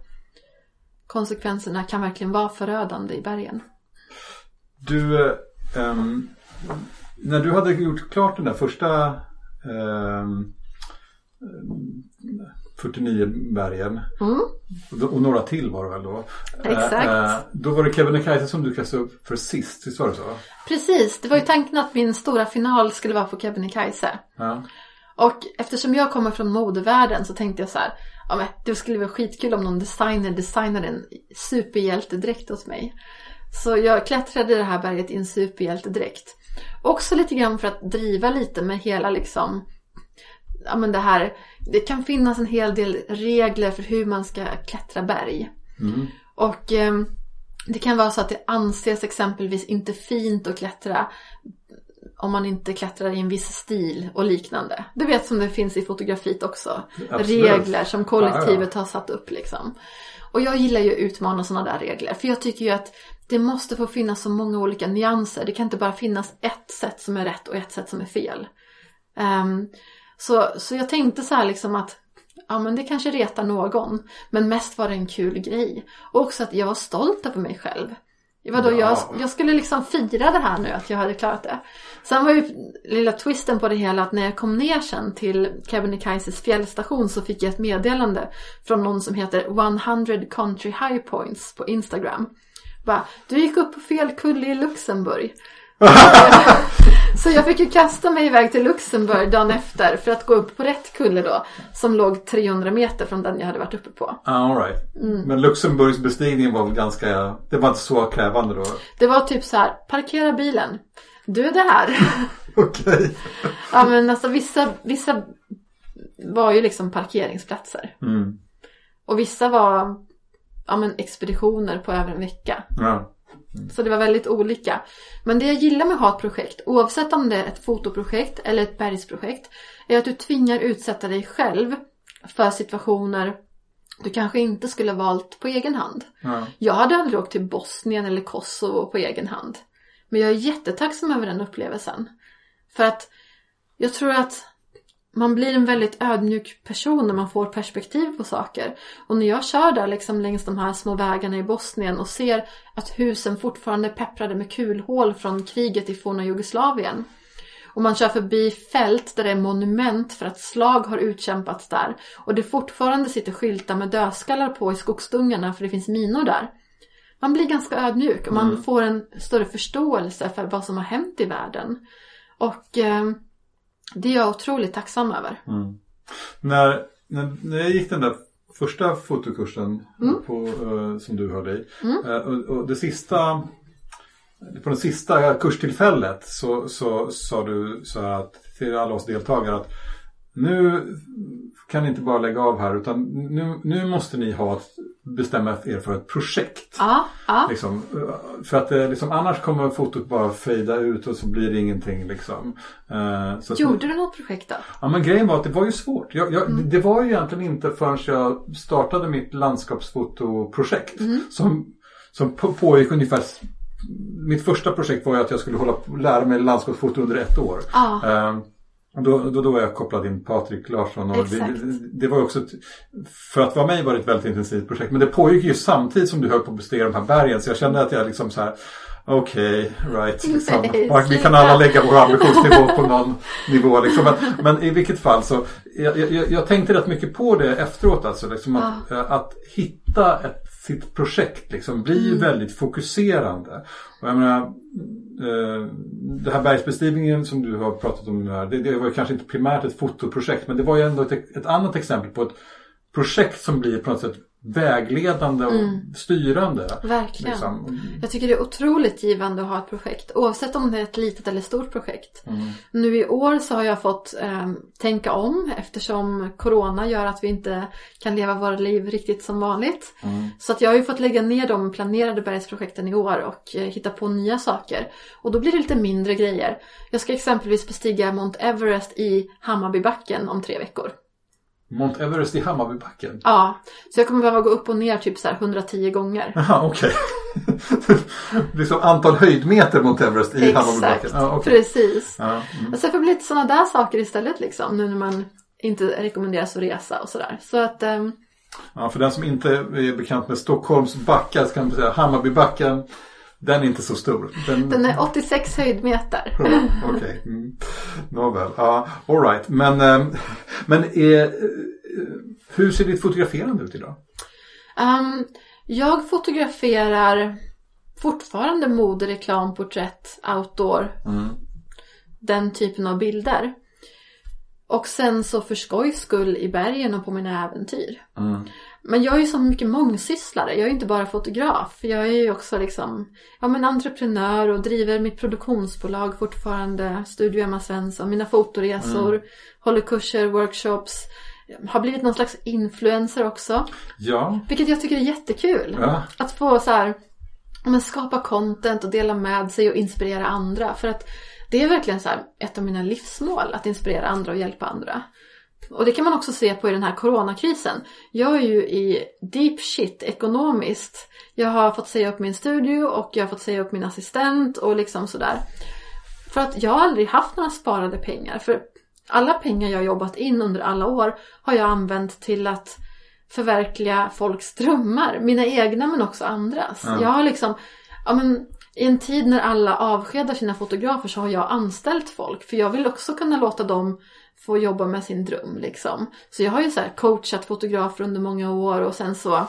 Konsekvenserna kan verkligen vara förödande i bergen. Du, ehm, när du hade gjort klart den där första ehm, 49 bergen Mm. och, några till var det väl då? Exakt. Eh, eh, då var det Kebnekaise som du kastade upp för sist, visst var det så? Precis, det var ju tanken att min stora final skulle vara på Kebnekaise. Ja. Och eftersom jag kommer från modevärlden så tänkte jag så här, ja men det skulle vara skitkul om någon designer designade en superhjältedräkt åt mig. Så jag klättrade i det här berget i en superhjältedräkt. Också lite grann för att driva lite med hela liksom, ja men det här, det kan finnas en hel del regler för hur man ska klättra berg. Mm. Och eh, det kan vara så att det anses exempelvis inte fint att klättra om man inte klättrar i en viss stil och liknande. Du vet som det finns i fotografiet också. Absolut. Regler som kollektivet har satt upp liksom. Och jag gillar ju att utmana sådana där regler. För jag tycker ju att det måste få finnas så många olika nyanser. Det kan inte bara finnas ett sätt som är rätt och ett sätt som är fel. Ehm, så, så jag tänkte så här liksom att ja men det kanske retar någon. Men mest var det en kul grej. Och också att jag var stolt över mig själv. Vadå, Ja. jag, jag skulle liksom fira det här nu att jag hade klarat det. Sen var ju lilla twisten på det hela att när jag kom ner sen till Kebnekaises fjällstation så fick jag ett meddelande från någon som heter 100 Country High Points på Instagram. Bara, du gick upp på fel kulle i Luxemburg. Så jag fick ju kasta mig iväg till Luxemburg dagen efter för att gå upp på rätt kulle då. Som låg 300 meter från den jag hade varit uppe på. Ah, all right. Mm. Men Luxemburgs bestigning var väl ganska, det var inte så krävande då? Det var typ så här, parkera bilen. Du är där. Okej. ja men alltså vissa, vissa var ju liksom parkeringsplatser. Mm. Och vissa var ja, men expeditioner på över en vecka. Ja. Så det var väldigt olika. Men det jag gillar med att ha ett projekt, oavsett om det är ett fotoprojekt eller ett bergsprojekt, är att du tvingar utsätta dig själv för situationer du kanske inte skulle ha valt på egen hand. Ja. Jag hade aldrig åkt till Bosnien eller Kosovo på egen hand. Men jag är jättetacksam över den upplevelsen. För att jag tror att man blir en väldigt ödmjuk person när man får perspektiv på saker. Och när jag kör där liksom längs de här små vägarna i Bosnien och ser att husen fortfarande är pepprade med kulhål från kriget i forna Jugoslavien. Och man kör förbi fält där det är monument för att slag har utkämpats där. Och det fortfarande sitter skyltar med dödskallar på i skogsdungarna för det finns minor där. Man blir ganska ödmjuk och man får en större förståelse för vad som har hänt i världen. Och eh, det är jag otroligt tacksam över. När, när, när jag gick den där första fotokursen Mm. på, eh, som du höll i. eh, och, och det sista, på det sista kurstillfället så, så sa du så här att, till alla oss deltagare att nu kan ni inte bara lägga av här utan nu, nu måste ni ha ett, bestämma er för ett projekt. Ja, ja. Liksom, för att eh, liksom, annars kommer fotot bara fejda ut och så blir det ingenting. Liksom. Eh, så Gjorde du något projekt då? Ja men grejen var att det var ju svårt. Jag, jag, Det var ju egentligen inte förrän jag startade mitt landskapsfotoprojekt som, som på- pågick ungefär mitt första projekt var ju att jag skulle hålla, lära mig landskapsfoto under ett år. Ja. Och då, då, då var jag kopplad in Patrik Larsson. Och det, det, var också, ett, för att vara mig var det ett väldigt intensivt projekt. Men det pågick ju samtidigt som du höll på att bestiga de här bergen. Så jag kände att jag liksom så här, okej, right. Liksom. Nej, vi kan alla lägga vår ambitionsnivå på någon nivå. Liksom. Men, men i vilket fall så, jag, jag, jag tänkte rätt mycket på det efteråt. Alltså, liksom att, eh, att hitta ett, sitt projekt liksom, blir ju väldigt fokuserande. Och jag menar, eh, det här bergsbestigningen som du har pratat om nu här, det, det var kanske inte primärt ett fotoprojekt men det var ju ändå ett, ett annat exempel på ett projekt som blir på något sätt vägledande och styrande. Verkligen. Liksom. Jag tycker det är otroligt givande att ha ett projekt. Oavsett om det är ett litet eller stort projekt. Nu i år så har jag fått eh, tänka om eftersom Corona gör att vi inte kan leva våra liv riktigt som vanligt. Så att jag har ju fått lägga ner de planerade bergsprojekten i år och eh, hitta på nya saker. Och då blir det lite mindre grejer. Jag ska exempelvis bestiga Mount Everest i Hammarbybacken om tre veckor. Mount Everest i Hammarbybacken? Ja, så jag kommer behöva gå upp och ner typ så här 110 gånger. Jaha, okej. liksom antal höjdmeter Mount Everest i Hammarbybacken? Exakt, Ja, okej. precis. Ja, mm. Så det får bli lite sådana där saker istället liksom. Nu när man inte rekommenderas att resa och sådär. Så att, ehm, ja, för den som inte är bekant med Stockholms backar så kan man säga Hammarbybacken. Den är inte så stor. Den, den är 86 höjdmeter. Okej, mm. nåväl. Ja, all right. Men, ehm, men eh, hur ser ditt fotograferande ut idag? Ehm, jag fotograferar fortfarande mode, reklam, porträtt, outdoor. Den typen av bilder. Och sen så för skojs skull i bergen och på mina äventyr. Men jag är ju så mycket mångsysslare. Jag är ju inte bara fotograf. Jag är ju också liksom ja, men entreprenör och driver mitt produktionsbolag fortfarande. Studio Emma Svensson, mina fotoresor, håller kurser, workshops. Har blivit någon slags influencer också. Ja, Vilket jag tycker är jättekul. Ja. Att få så här, men skapa content och dela med sig och inspirera andra. För att det är verkligen så här ett av mina livsmål. Att inspirera andra och hjälpa andra. Och det kan man också se på i den här coronakrisen. Jag är ju i deep shit ekonomiskt. Jag har fått säga upp min studio och jag har fått säga upp min assistent och liksom sådär. För att jag har aldrig haft några sparade pengar. För alla pengar jag har jobbat in under alla år har jag använt till att förverkliga folks drömmar. Mina egna men också andras. Jag har liksom, ja men i en tid när alla avskedar sina fotografer så har jag anställt folk. För jag vill också kunna låta dem få jobba med sin dröm liksom. Så jag har ju så här coachat fotografer under många år och sen så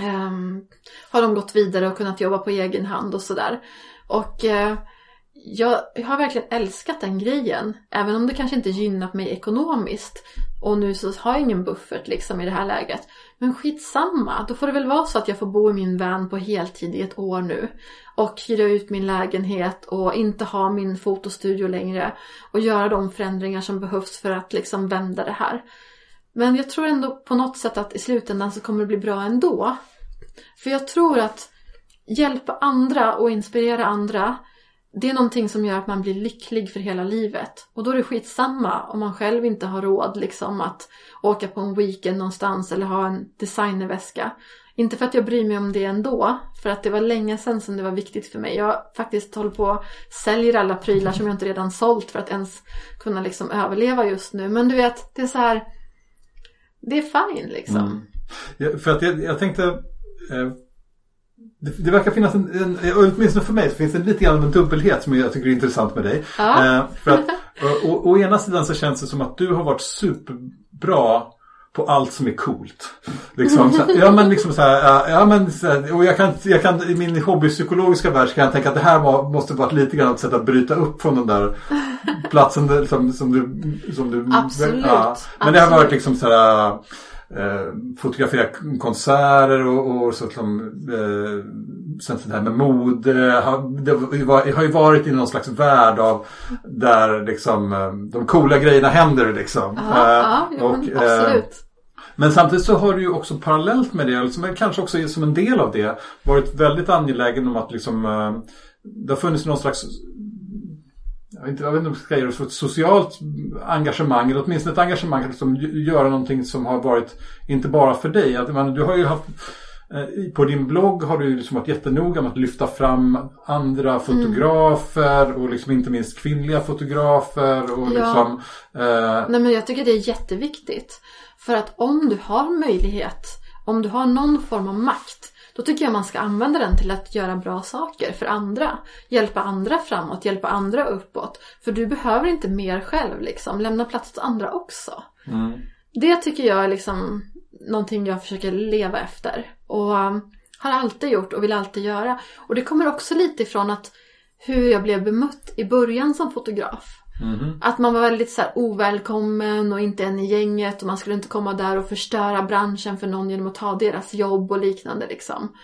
um, har de gått vidare och kunnat jobba på egen hand och sådär. Och uh, jag, jag har verkligen älskat den grejen. Även om det kanske inte gynnat mig ekonomiskt. Och nu så har jag ingen buffert liksom i det här läget. Men skitsamma, då får det väl vara så att jag får bo i min van på heltid i ett år nu. Och hyra ut min lägenhet och inte ha min fotostudio längre. Och göra de förändringar som behövs för att liksom vända det här. Men jag tror ändå på något sätt att i slutändan så kommer det bli bra ändå. För jag tror att hjälpa andra och inspirera andra det är någonting som gör att man blir lycklig för hela livet. Och då är det skitsamma om man själv inte har råd liksom att åka på en weekend någonstans eller ha en designerväska. Inte för att jag bryr mig om det ändå, för att det var länge sedan som det var viktigt för mig. Jag faktiskt håller på och säljer alla prylar som jag inte redan sålt för att ens kunna liksom överleva just nu. Men du vet, det är så här. Det är fine liksom. Mm. Ja, för att jag, jag tänkte eh, det, det verkar finnas en, en, åtminstone för mig så finns det lite grann av en dubbelhet som jag tycker är intressant med dig. Ja. Eh, för att å, å, å ena sidan så känns det som att du har varit superbra på allt som är coolt. Liksom, så, ja men liksom så här, ja, ja men så här, och jag kan, jag kan i min hobbypsykologiska värld så kan jag tänka att det här var, måste varit lite grann ett sätt att bryta upp från den där platsen där, som, som du, som du Absolut, Men det har varit absolut. liksom så här eh, fotografera konserter och, och så som eh, sen det här med mode. Har, det har ju varit i någon slags värld av där liksom eh, de coola grejerna händer liksom. Ja, Eh, ja, jo, och, men eh, absolut. men samtidigt så har du ju också parallellt med det, liksom, kanske också som en del av det, varit väldigt angelägen om att liksom, eh, det har funnits någon slags jag vet inte, jag vet inte om jag ska säga det, ett socialt engagemang eller åtminstone ett engagemang som göra någonting som har varit inte bara för dig. Att, man, du har ju haft eh, på din blogg har du liksom varit jättenoga med att lyfta fram andra fotografer och liksom inte minst kvinnliga fotografer. Och Ja. liksom, eh, Nej men jag tycker det är jätteviktigt. För att om du har möjlighet, om du har någon form av makt, då tycker jag man ska använda den till att göra bra saker för andra. Hjälpa andra framåt, hjälpa andra uppåt. För du behöver inte mer själv liksom. Lämna plats till andra också. Det tycker jag är liksom någonting jag försöker leva efter. Och um, har alltid gjort och vill alltid göra. Och det kommer också lite ifrån att hur jag blev bemött i början som fotograf. Mhm. Att man var väldigt så här ovälkommen och inte en i gänget och man skulle inte komma där och förstöra branschen för någon genom att ta deras jobb och liknande liksom.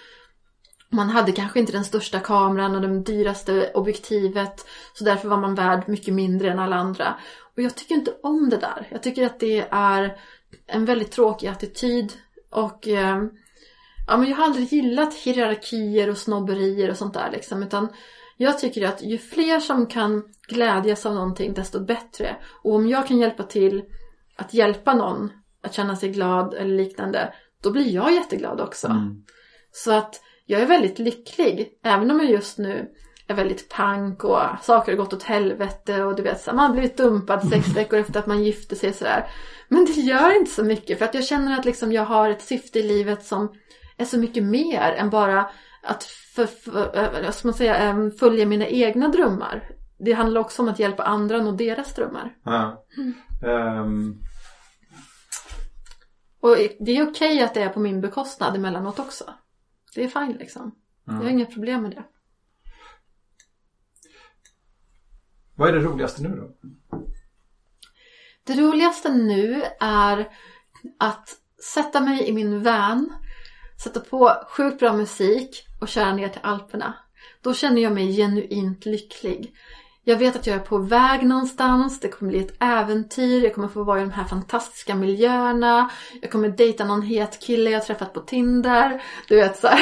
Man hade kanske inte den största kameran och det dyraste objektivet så därför var man värd mycket mindre än alla andra. Och jag tycker inte om det där. Jag tycker att det är en väldigt tråkig attityd och eh, ja, men jag har aldrig gillat hierarkier och snobberier och sånt där liksom utan jag tycker att ju fler som kan glädjas av någonting desto bättre. Och om jag kan hjälpa till att hjälpa någon att känna sig glad eller liknande, då blir jag jätteglad också. Mm. Så att jag är väldigt lycklig, även om jag just nu är väldigt pank och saker har gått åt helvete och du vet, så man har blivit dumpad sex veckor efter att man gifte sig sådär. Men det gör inte så mycket för att jag känner att liksom jag har ett syfte i livet som är så mycket mer än bara att för, för, vad ska man säga, ähm, följa mina egna drömmar. Det handlar också om att hjälpa andra nå deras drömmar. Ja. Ehm, Och det är okej att det är på min bekostnad emellanåt också. Det är fine liksom. Jag har inga problem med det. vad är det roligaste nu då? Det roligaste nu är att sätta mig i min van, sätta på sjukt bra musik och köra ner till Alperna. Då känner jag mig genuint lycklig. Jag vet att jag är på väg någonstans, det kommer bli ett äventyr, jag kommer få vara i de här fantastiska miljöerna, jag kommer dejta någon het kille jag träffat på Tinder. Du vet så.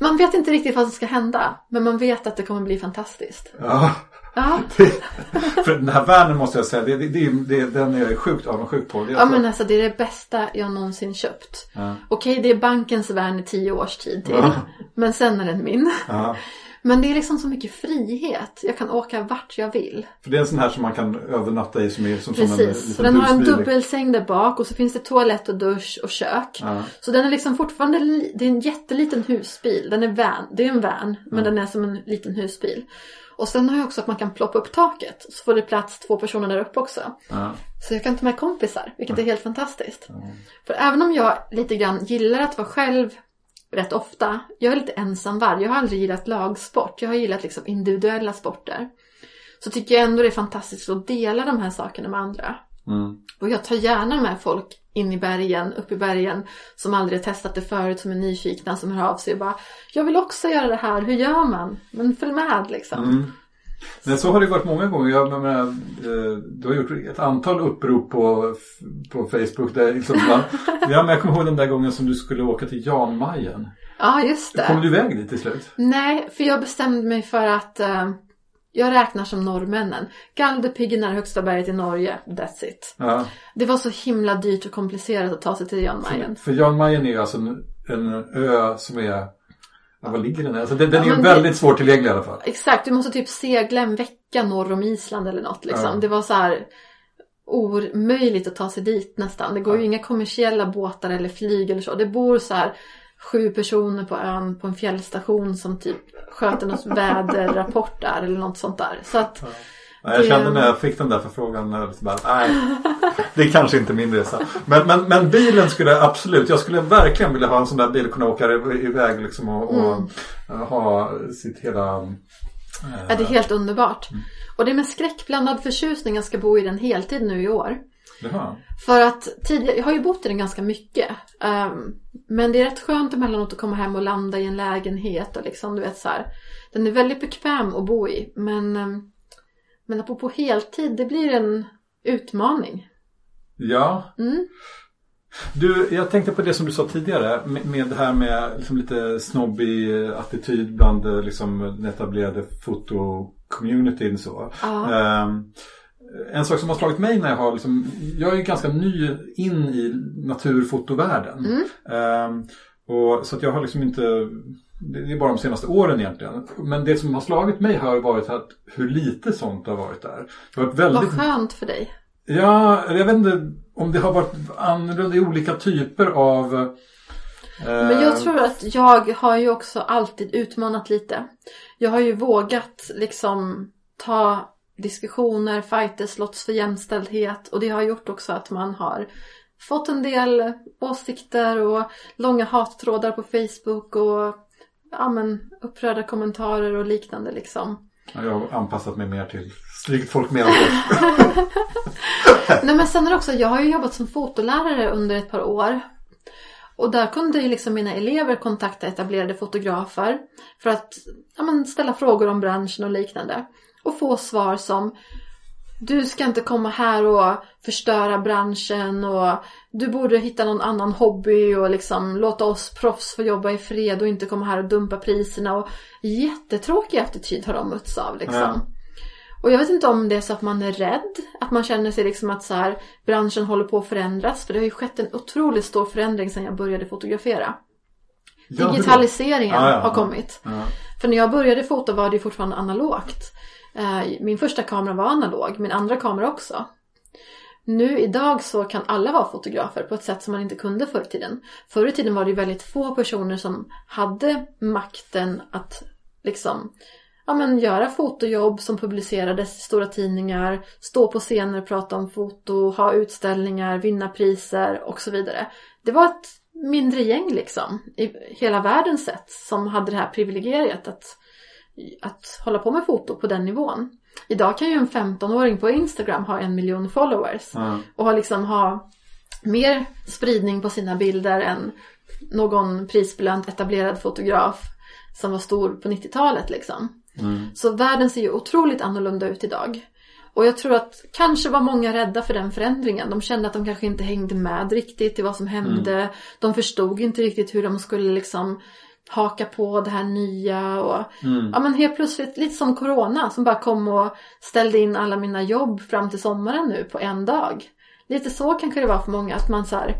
Man vet inte riktigt vad som ska hända, men man vet att det kommer bli fantastiskt. Ja, Ja, för den här världen måste jag säga, det, det, det, den är jag sjukt avundsjuk på. Ja men alltså det är det bästa jag någonsin köpt. Ja. Okej, det är bankens värn i tio års tid till. Ja. Men sen är den min. Ja. Men det är liksom så mycket frihet. Jag kan åka vart jag vill. För det är en sån här som man kan övernatta i som är som, som en Precis. den har en dubbelsäng där bak och så finns det toalett och dusch och kök. Ja. Så den är liksom fortfarande, det är en jätteliten husbil. Den är van, det är en van, men den är som en liten husbil. Och sen har jag också att man kan ploppa upp taket. Så får det plats två personer där uppe också. Ja. Så jag kan ta med kompisar, vilket är helt fantastiskt. För även om jag lite grann gillar att vara själv rätt ofta. Jag är lite ensamvarg. Jag har aldrig gillat lagsport. Jag har gillat liksom individuella sporter. Så tycker jag ändå det är fantastiskt att dela de här sakerna med andra. Mm. Och jag tar gärna med folk in i bergen, upp i bergen, som aldrig har testat det förut, som är nyfikna, som hör av sig och bara Jag vill också göra det här, hur gör man? Men följ med liksom. Mm. Men så har det varit många gånger. Jag menar, eh, du har gjort ett antal upprop på, på Facebook. Där liksom bland, ja, men jag kommer ihåg den där gången som du skulle åka till Jan Mayen. Ja, just det. Kom du iväg dit till slut? Nej, för jag bestämde mig för att eh, jag räknar som norrmännen. Galdhöpiggen är högsta berget i Norge, that's it. Ja. Det var så himla dyrt och komplicerat att ta sig till Jan Mayen. För Jan Mayen är ju alltså en, en ö som är, ja, var ligger den? Alltså, den, den är Ja, ju men det- väldigt svårtillgänglig i alla fall. Exakt, du måste typ segla en vecka norr om Island eller något liksom. Ja. Det var så här omöjligt att ta sig dit nästan. Det går ju inga kommersiella båtar eller flyg eller så. Det bor så här sju personer på ön på en fjällstation som typ sköter något väderrapport där eller något sånt där. Så att Nej, jag kände när jag fick den där förfrågan, bara, nej, det är kanske inte min resa. Men, men, men bilen skulle absolut, jag skulle verkligen vilja ha en sån där bil och kunna åka iväg liksom och, Mm. eh, ha sitt hela... eh, Ja, det är helt underbart. Och det är med skräckblandad förtjusning jag ska bo i den heltid nu i år. Jaha. För att tidigare, jag har ju bott i den ganska mycket. ehm, men det är rätt skönt emellanåt att komma hem och landa i en lägenhet och liksom, du vet så här. Den är väldigt bekväm att bo i. Men, ehm, men att bo på heltid, det blir en utmaning. Ja. Mm. Du, jag tänkte på det som du sa tidigare med, med det här med liksom lite snobbig eh, attityd bland eh, liksom, den etablerade fotocommunityn så. Ja. Ehm, en sak som har slagit mig när jag har liksom, jag är ju ganska ny in i naturfotovärlden. Mm. Ehm, och, så att jag har liksom inte, det är bara de senaste åren egentligen. Men det som har slagit mig har varit att hur lite sånt har varit där. Det har varit Vad väldigt skönt för dig. Ja, jag vet inte om det har varit annorlunda i olika typer av... eh, Men jag tror att jag har ju också alltid utmanat lite. Jag har ju vågat liksom ta diskussioner, fighter, slåss för jämställdhet och det har gjort också att man har fått en del åsikter och långa hattrådar på Facebook och ja, men, upprörda kommentarer och liknande liksom. ja, Jag har anpassat mig mer till strykit folk mer hårt. Nej men sen är det också, jag har ju jobbat som fotolärare under ett par år. Och där kunde ju liksom mina elever kontakta etablerade fotografer för att ja, men ställa frågor om branschen och liknande. Och få svar som Du ska inte komma här och förstöra branschen och du borde hitta någon annan hobby och liksom låta oss proffs få jobba i fred och inte komma här och dumpa priserna. Och jättetråkig attityd har de mötts av liksom. Ja. Och jag vet inte om det är så att man är rädd, att man känner sig liksom att så här, branschen håller på att förändras. För det har ju skett en otroligt stor förändring sedan jag började fotografera. Digitaliseringen Ja, ja, har kommit. För när jag började fota var det fortfarande analogt. Eh, min första kamera var analog, min andra kamera också. Nu idag så kan alla vara fotografer på ett sätt som man inte kunde förr i tiden. Förr i tiden var det ju väldigt få personer som hade makten att liksom ja, men göra fotojobb som publicerades i stora tidningar, stå på scener och prata om foto, ha utställningar, vinna priser och så vidare. Det var ett mindre gäng liksom i hela världen sett som hade det här privilegiet att, att hålla på med foto på den nivån. Idag kan ju en 15-åring på Instagram ha en miljon followers Ja. och ha liksom ha mer spridning på sina bilder än någon prisbelönt etablerad fotograf som var stor på 90-talet liksom. Så världen ser ju otroligt annorlunda ut idag. Och jag tror att kanske var många rädda för den förändringen. De kände att de kanske inte hängde med riktigt i vad som hände. De förstod inte riktigt hur de skulle liksom haka på det här nya och ja men helt plötsligt lite som corona som bara kom och ställde in alla mina jobb fram till sommaren nu på en dag. Lite så kanske det var för många att man så här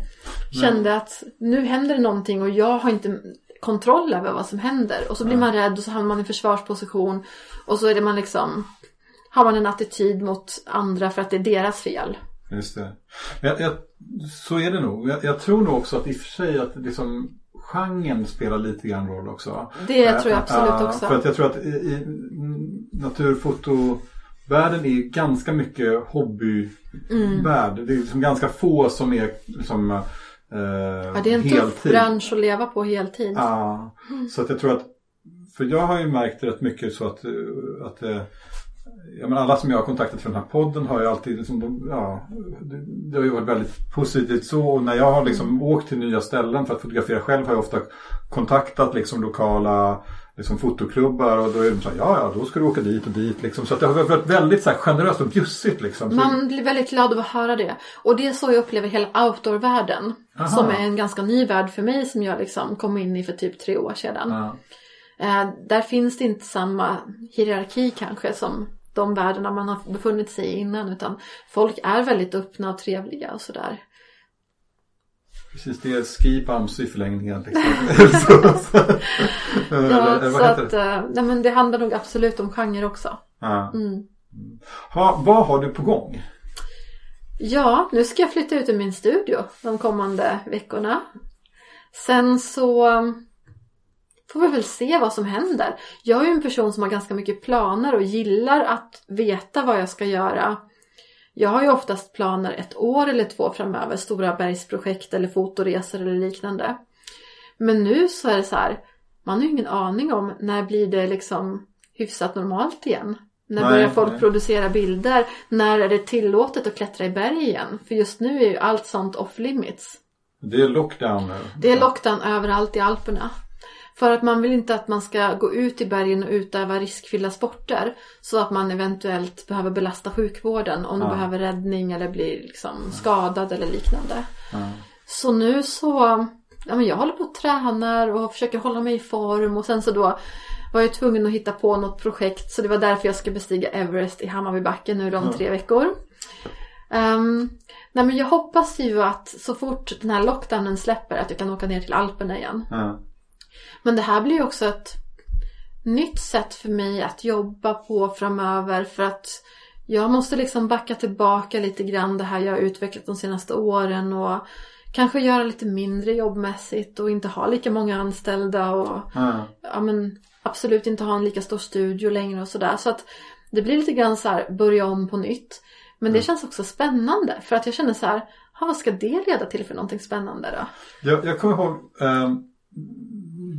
kände att nu händer det någonting och jag har inte kontroll över vad som händer och så blir man rädd och så hamnar man i försvarsposition och så är det man liksom har man en attityd mot andra för att det är deras fel. Just det. Jag, jag, så är det nog. Jag, jag tror nog också att i och för sig att liksom genren spelar lite grann roll också. Det Eh, tror jag absolut eh, också. För att jag tror att i, i naturfotovärlden är ganska mycket hobbyvärld. Det är liksom ganska få som är liksom eh, Ja, det är en tuff bransch att leva på heltid. Ja, så att jag tror att för jag har ju märkt rätt mycket så att, eh, att eh, ja, men alla som jag har kontaktat för den här podden har ju alltid liksom, de- ja, det, det har ju varit väldigt positivt så och när jag har liksom åkt till nya ställen för att fotografera själv har jag ofta kontaktat liksom lokala liksom fotoklubbar och då är de så här, ja ja då ska du åka dit och dit liksom. Så att det har varit väldigt så här, generöst och bjussigt liksom. Så, Man blir väldigt glad av att höra det. Och det är så jag upplever hela outdoor-världen. Som är en ganska ny värld för mig som jag liksom kom in i för typ tre år sedan. ja, Eh, där finns det inte samma hierarki kanske som de världarna man har befunnit sig i innan. Utan folk är väldigt öppna och trevliga och sådär. precis det är ski bumps i förlängningen. Liksom. Ja, eller så att, det? eh, nej, men det handlar nog absolut om genre också. Ja. Mm. Ha, vad har du på gång? Ja, nu ska jag flytta ut ur min studio de kommande veckorna. Sen så får vi väl se vad som händer. Jag är ju en person som har ganska mycket planer och gillar att veta vad jag ska göra. Jag har ju oftast planer ett år eller två framöver, stora bergsprojekt eller fotoresor eller liknande. Men nu så är det så här, man har ju ingen aning om när blir det liksom hyfsat normalt igen. När Nej, börjar folk nej. producera bilder? När är det tillåtet att klättra i berg igen? För just nu är ju allt sånt off limits. Det är lockdown nu. Det är lockdown överallt i Alperna. För att man vill inte att man ska gå ut i bergen och utöva riskfyllda sporter. Så att man eventuellt behöver belasta sjukvården om du Ja. behöver räddning eller blir liksom skadad eller liknande. Ja. Så nu så, ja men jag håller på och tränar och försöker hålla mig i form och sen så då var jag tvungen att hitta på något projekt så det var därför jag ska bestiga Everest i Hammarbybacken nu om tre veckor. Um, nej men jag hoppas ju att så fort den här lockdownen släpper att jag kan åka ner till Alperna igen. Ja. Men det här blir ju också ett nytt sätt för mig att jobba på framöver för att jag måste liksom backa tillbaka lite grann det här jag har utvecklat de senaste åren och kanske göra lite mindre jobbmässigt och inte ha lika många anställda och Ja. ja, men absolut inte ha en lika stor studio längre och sådär. Så att det blir lite grann så här börja om på nytt. Men det känns också spännande för att jag känner så här, "Ha, vad ska det leda till för någonting spännande då? Jag, jag kommer ihåg ehm,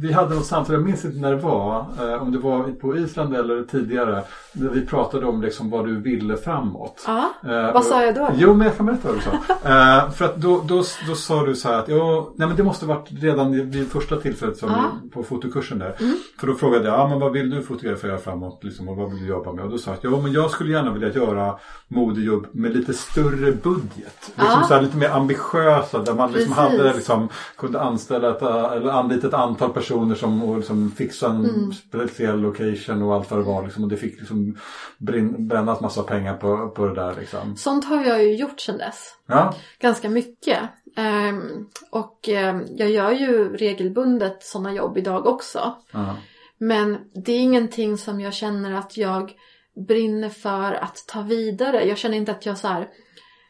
vi hade något samtal, jag minns inte när det var, eh, om det var på Island eller tidigare, där vi pratade om liksom vad du ville framåt. Ja, Eh, vad sa jag då? Jo, men jag kan berätta vad du sa. Eh, för att då, då, då sa du så här att, ja, nej men det måste varit redan vid första tillfället som Ja. på fotokursen där. Mm. För då frågade jag, ja men vad vill du fotografera framåt liksom, och vad vill du jobba med? Och då sa jag att, ja men jag skulle gärna vilja göra modejobb med lite större budget. Liksom så här, lite mer ambitiösa där man liksom Precis. hade liksom, kunde anställa ett, eller anlita ett antal personer personer som och liksom fixade en Mm. speciell location och allt vad det var. Liksom, och det fick liksom brinn, brännas massa pengar på, på det där. Liksom. Sånt har jag ju gjort sedan dess. Ja, Ganska mycket. Ehm, och ehm, jag gör ju regelbundet sådana jobb idag också. ja. Men det är ingenting som jag känner att jag brinner för att ta vidare. Jag känner inte att jag så här,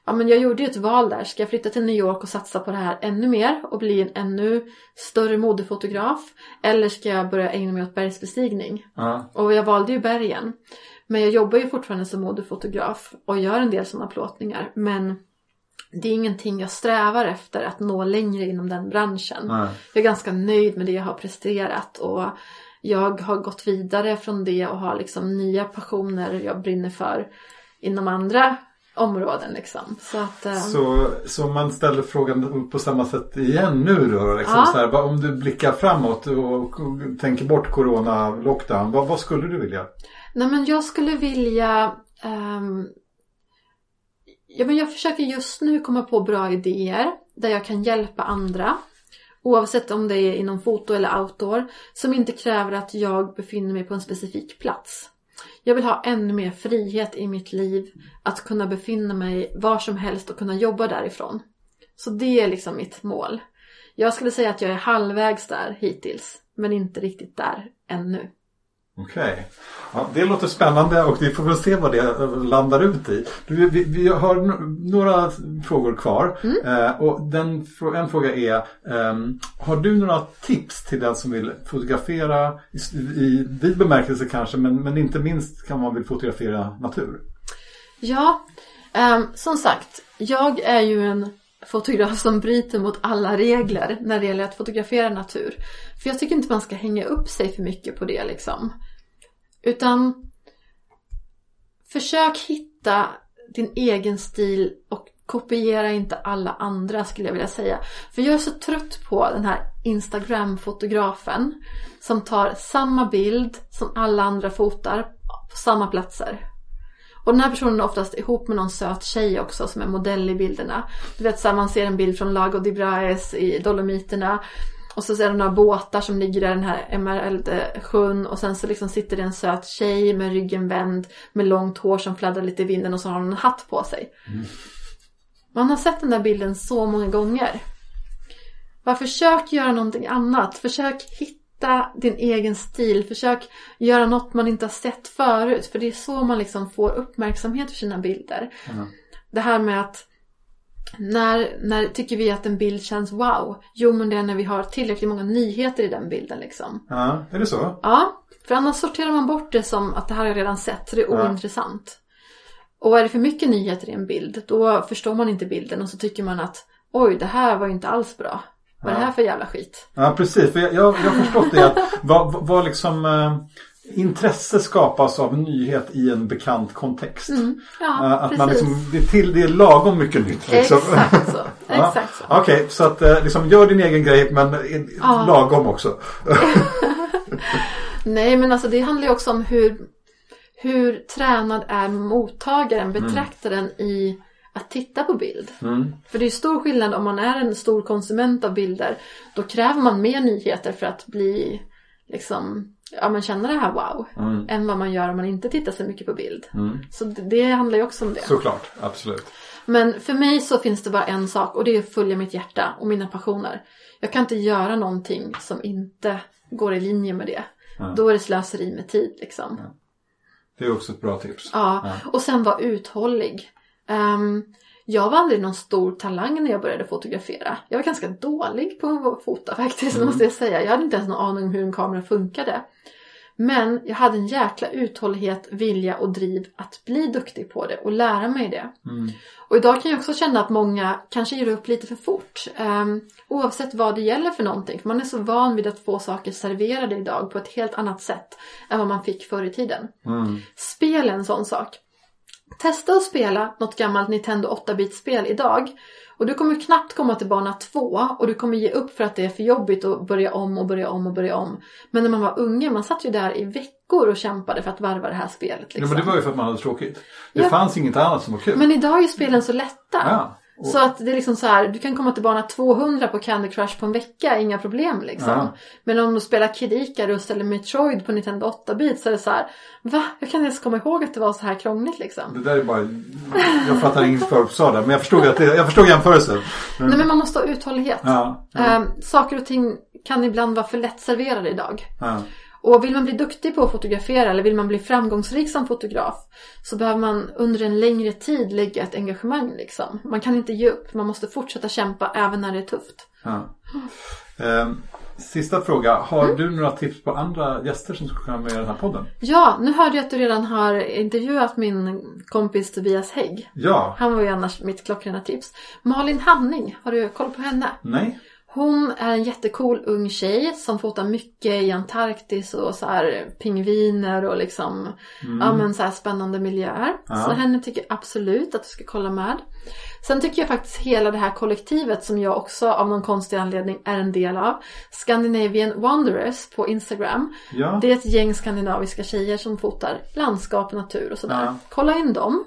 ja men jag gjorde ju ett val där. Ska jag flytta till New York och satsa på det här ännu mer och bli en ännu större modefotograf? Eller ska jag börja ägna mig åt bergsbestigning? ja. Och jag valde ju bergen. Men jag jobbar ju fortfarande som modefotograf och gör en del sådana plåtningar. Men det är ingenting jag strävar efter att nå längre inom den branschen. Nej. Jag är ganska nöjd med det jag har presterat och jag har gått vidare från det och har liksom nya passioner jag brinner för inom andra områden liksom. Så att, eh, Så, så man ställer frågan på samma sätt igen nu då? Liksom, Ja. så här, om du blickar framåt och, tänker bort corona, lockdown. Vad, vad skulle du vilja? Nej men jag skulle vilja ehm, Ja men jag försöker just nu komma på bra idéer där jag kan hjälpa andra. Oavsett om det är inom foto eller outdoor. Som inte kräver att jag befinner mig på en specifik plats. Jag vill ha ännu mer frihet i mitt liv. Att kunna befinna mig var som helst och kunna jobba därifrån. Så det är liksom mitt mål. Jag skulle säga att jag är halvvägs där hittills. Men inte riktigt där ännu. Okej. Ja, det låter spännande och vi får väl se vad det eh, landar ut i. Du, vi, vi har några frågor kvar. Eh, och den, en fråga är, ehm, har du några tips till den som vill fotografera i, i vid bemärkelse kanske, men, men inte minst kan man vill fotografera natur? Ja, ehm, som sagt. Jag är ju en fotograf som bryter mot alla regler när det gäller att fotografera natur. För jag tycker inte man ska hänga upp sig för mycket på det liksom. Utan försök hitta din egen stil och kopiera inte alla andra skulle jag vilja säga. För jag är så trött på den här Instagram-fotografen som tar samma bild som alla andra fotar på samma platser. Och den här personen är oftast ihop med någon söt tjej också som är modell i bilderna. Du vet så här, man ser en bild från Lago di Braes i Dolomiterna. Och så ser du några båtar som ligger där, den här Emerald-sjön. Och sen så liksom sitter det en söt tjej med ryggen vänd. Med långt hår som fladdrar lite i vinden och så har hon en hatt på sig. Man har sett den där bilden så många gånger. Bara försök göra någonting annat. Försök hitta din egen stil. Försök göra något man inte har sett förut. För det är så man liksom får uppmärksamhet för sina bilder. Det här med att när, när tycker vi att en bild känns wow? Jo men det är när vi har tillräckligt många nyheter i den bilden liksom. Ja, är det så? Ja, för annars sorterar man bort det som att det här har jag redan sett, så det är Ja. ointressant. Och är det för mycket nyheter i en bild, då förstår man inte bilden och så tycker man att oj, det här var ju inte alls bra. Vad är det här för jävla skit? Ja, precis. För jag, jag, har förstått det att vad, vad- liksom eh, intresse skapas av nyhet i en bekant kontext. Mm. Ja, Eh, att precis. man liksom, det, är till, det är lagom mycket nytt. Liksom. Exakt så. Ja. Exakt så. Okej, så att eh, liksom, gör din egen grej men Ja. lagom också. Nej, men alltså det handlar ju också om hur, hur tränad är mottagaren, betraktaren i att titta på bild. Mm. För det är stor skillnad om man är en stor konsument av bilder. Då kräver man mer nyheter för att bli liksom, ja men känna det här wow. Mm. Än vad man gör om man inte tittar så mycket på bild. Mm. Så det, det handlar ju också om det. Såklart, absolut. Men för mig så finns det bara en sak och det är att följa mitt hjärta och mina passioner. Jag kan inte göra någonting som inte går i linje med det. Då är det slöseri med tid liksom. Det är också ett bra tips. Ja, och sen vara uthållig. Ehm, jag var aldrig någon stor talang när jag började fotografera. Jag var ganska dålig på att fota faktiskt, måste jag säga. Jag hade inte ens någon aning om hur en kamera funkade. Men jag hade en jäkla uthållighet, vilja och driv att bli duktig på det och lära mig det. Mm. Och idag kan jag också känna att många kanske ger upp lite för fort. Um, oavsett vad det gäller för någonting. För man är så van vid att få saker serverade idag på ett helt annat sätt än vad man fick förr i tiden. Mm. Spel är en sån sak. Testa att spela något gammalt Nintendo 8-bit-spel idag. Och du kommer knappt komma till bana två och du kommer ge upp för att det är för jobbigt att börja om och börja om och börja om. Men när man var unge, man satt ju där i veckor och kämpade för att varva det här spelet. Ja, Liksom. men det var ju för att man hade tråkigt. Det Ja. fanns inget annat som var kul. Men idag är ju spelen så lätta. Ja. Så att det är liksom så här, du kan komma till bana 200 på Candy Crush på en vecka, inga problem liksom. Ja. Men om du spelar Kid Icarus eller Metroid på Nintendo 8-bit så är det så här, va? Jag kan inte ens komma ihåg att det var så här krångligt liksom. Det där är bara... Jag fattar inget vad du sa där. Men jag förstod, att det, jag förstod jämförelsen. Nej men man måste ha uthållighet. Ja. Ehm, saker och ting kan ibland vara för lättserverade idag. Ja. Och vill man bli duktig på att fotografera eller vill man bli framgångsrik som fotograf så behöver man under en längre tid lägga ett engagemang liksom. Man kan inte ge upp, man måste fortsätta kämpa även när det är tufft. Ja. Ehm, sista fråga. Har du några tips på andra gäster som skulle kunna vara med i den här podden? Ja, nu hörde jag att du redan har intervjuat min kompis Tobias Hägg. Ja. Han var ju annars mitt klockrena tips. Malin Hanning, har du koll på henne? Nej. Hon är en jättecool ung tjej som fotar mycket i Antarktis och så här pingviner och liksom ja, men så här spännande miljöer. Ja. Så henne tycker jag absolut att du ska kolla med. Sen tycker jag faktiskt hela det här kollektivet som jag också av någon konstig anledning är en del av. Scandinavian Wanderers på Instagram. Ja. Det är ett gäng skandinaviska tjejer som fotar landskap, natur och sådär. Ja. Kolla in dem.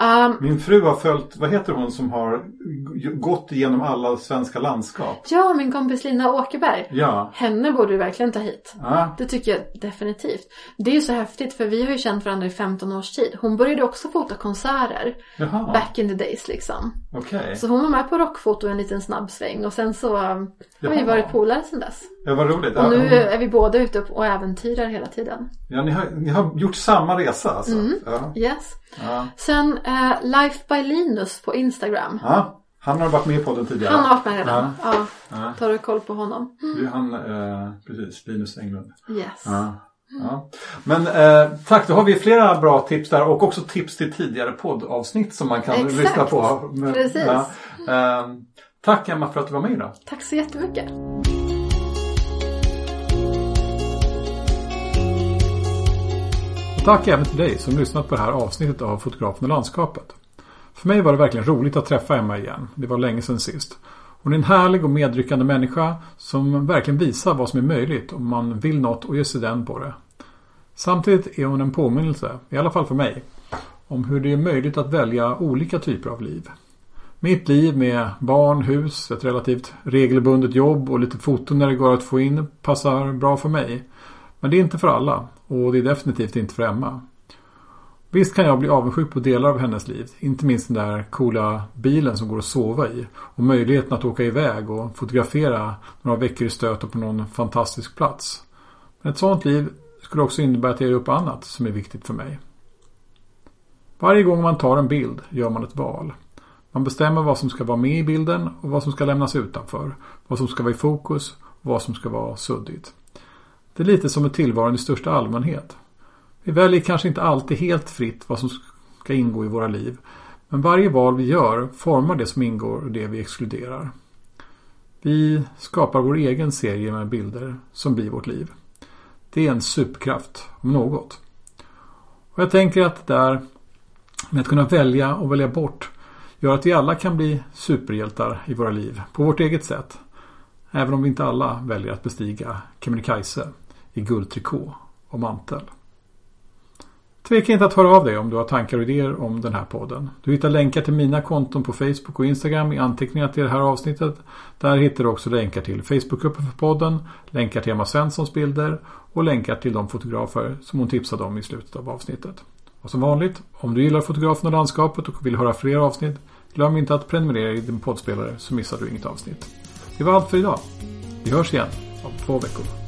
Um, Min fru har följt, vad heter hon som har gått igenom alla svenska landskap? ja, min kompis Lina Åkerberg. Ja. Henne borde du verkligen ta hit. Ja. Det tycker jag definitivt. Det är ju så häftigt för vi har ju känt varandra i 15 års tid. Hon började också fota konserter. Jaha. Back in the days liksom. Okej. Så hon var med på rockfoto en liten snabb sväng och sen så um, har vi varit polare sen dess. Ja, vad roligt. Och nu hon- är vi båda ute och äventyrar hela tiden. ja, ni, har, ni har gjort samma resa alltså? Mm. Ja. Yes. Ja. Sen eh, Life by Linus på Instagram. ja. Han har varit med i podden tidigare. Han har varit med redan. Ja. Ja. Tar du koll på honom? Det är han, eh, precis, Linus Englund. Yes. Ja. Men eh, tack, då har vi flera bra tips där och också tips till tidigare poddavsnitt som man kan Exakt. lyssna på. Men, Precis. Ja. Eh, tack Emma för att du var med idag. Tack så jättemycket. Tack även till dig som lyssnat på det här avsnittet av Fotografen och landskapet. För mig var det verkligen roligt att träffa Emma igen. Det var länge sedan sist. Hon är en härlig och medryckande människa som verkligen visar vad som är möjligt om man vill något och ger sig den på det. Samtidigt är hon en påminnelse, i alla fall för mig, om hur det är möjligt att välja olika typer av liv. Mitt liv med barn, hus, ett relativt regelbundet jobb och lite foton när det går att få in passar bra för mig. Men det är inte för alla och det är definitivt inte för Emma. Visst kan jag bli avundsjuk på delar av hennes liv. Inte minst den där coola bilen som går att sova i. Och möjligheten att åka iväg och fotografera några veckor i stöten på någon fantastisk plats. Men ett sånt liv skulle också innebära att jag ger upp annat som är viktigt för mig. Varje gång man tar en bild gör man ett val. Man bestämmer vad som ska vara med i bilden och vad som ska lämnas utanför. Vad som ska vara i fokus och vad som ska vara suddigt. Det är lite som med tillvaron i största allmänhet. Vi väljer kanske inte alltid helt fritt vad som ska ingå i våra liv. Men varje val vi gör formar det som ingår och det vi exkluderar. Vi skapar vår egen serie med bilder som blir vårt liv. Det är en superkraft, om något. Och jag tänker att det där med att kunna välja och välja bort gör att vi alla kan bli superhjältar i våra liv på vårt eget sätt. Även om vi inte alla väljer att bestiga Kebnekaise i guldtrikå och mantel. Tveka inte att höra av dig om du har tankar och idéer om den här podden. Du hittar länkar till mina konton på Facebook och Instagram i anteckningarna till det här avsnittet. Där hittar du också länkar till Facebookgruppen för podden, länkar till Emma Svenssons bilder och länkar till de fotografer som hon tipsade om i slutet av avsnittet. Och som vanligt, om du gillar fotografen och landskapet och vill höra fler avsnitt, glöm inte att prenumerera i din poddspelare så missar du inget avsnitt. Det var allt för idag. Vi hörs igen om två veckor.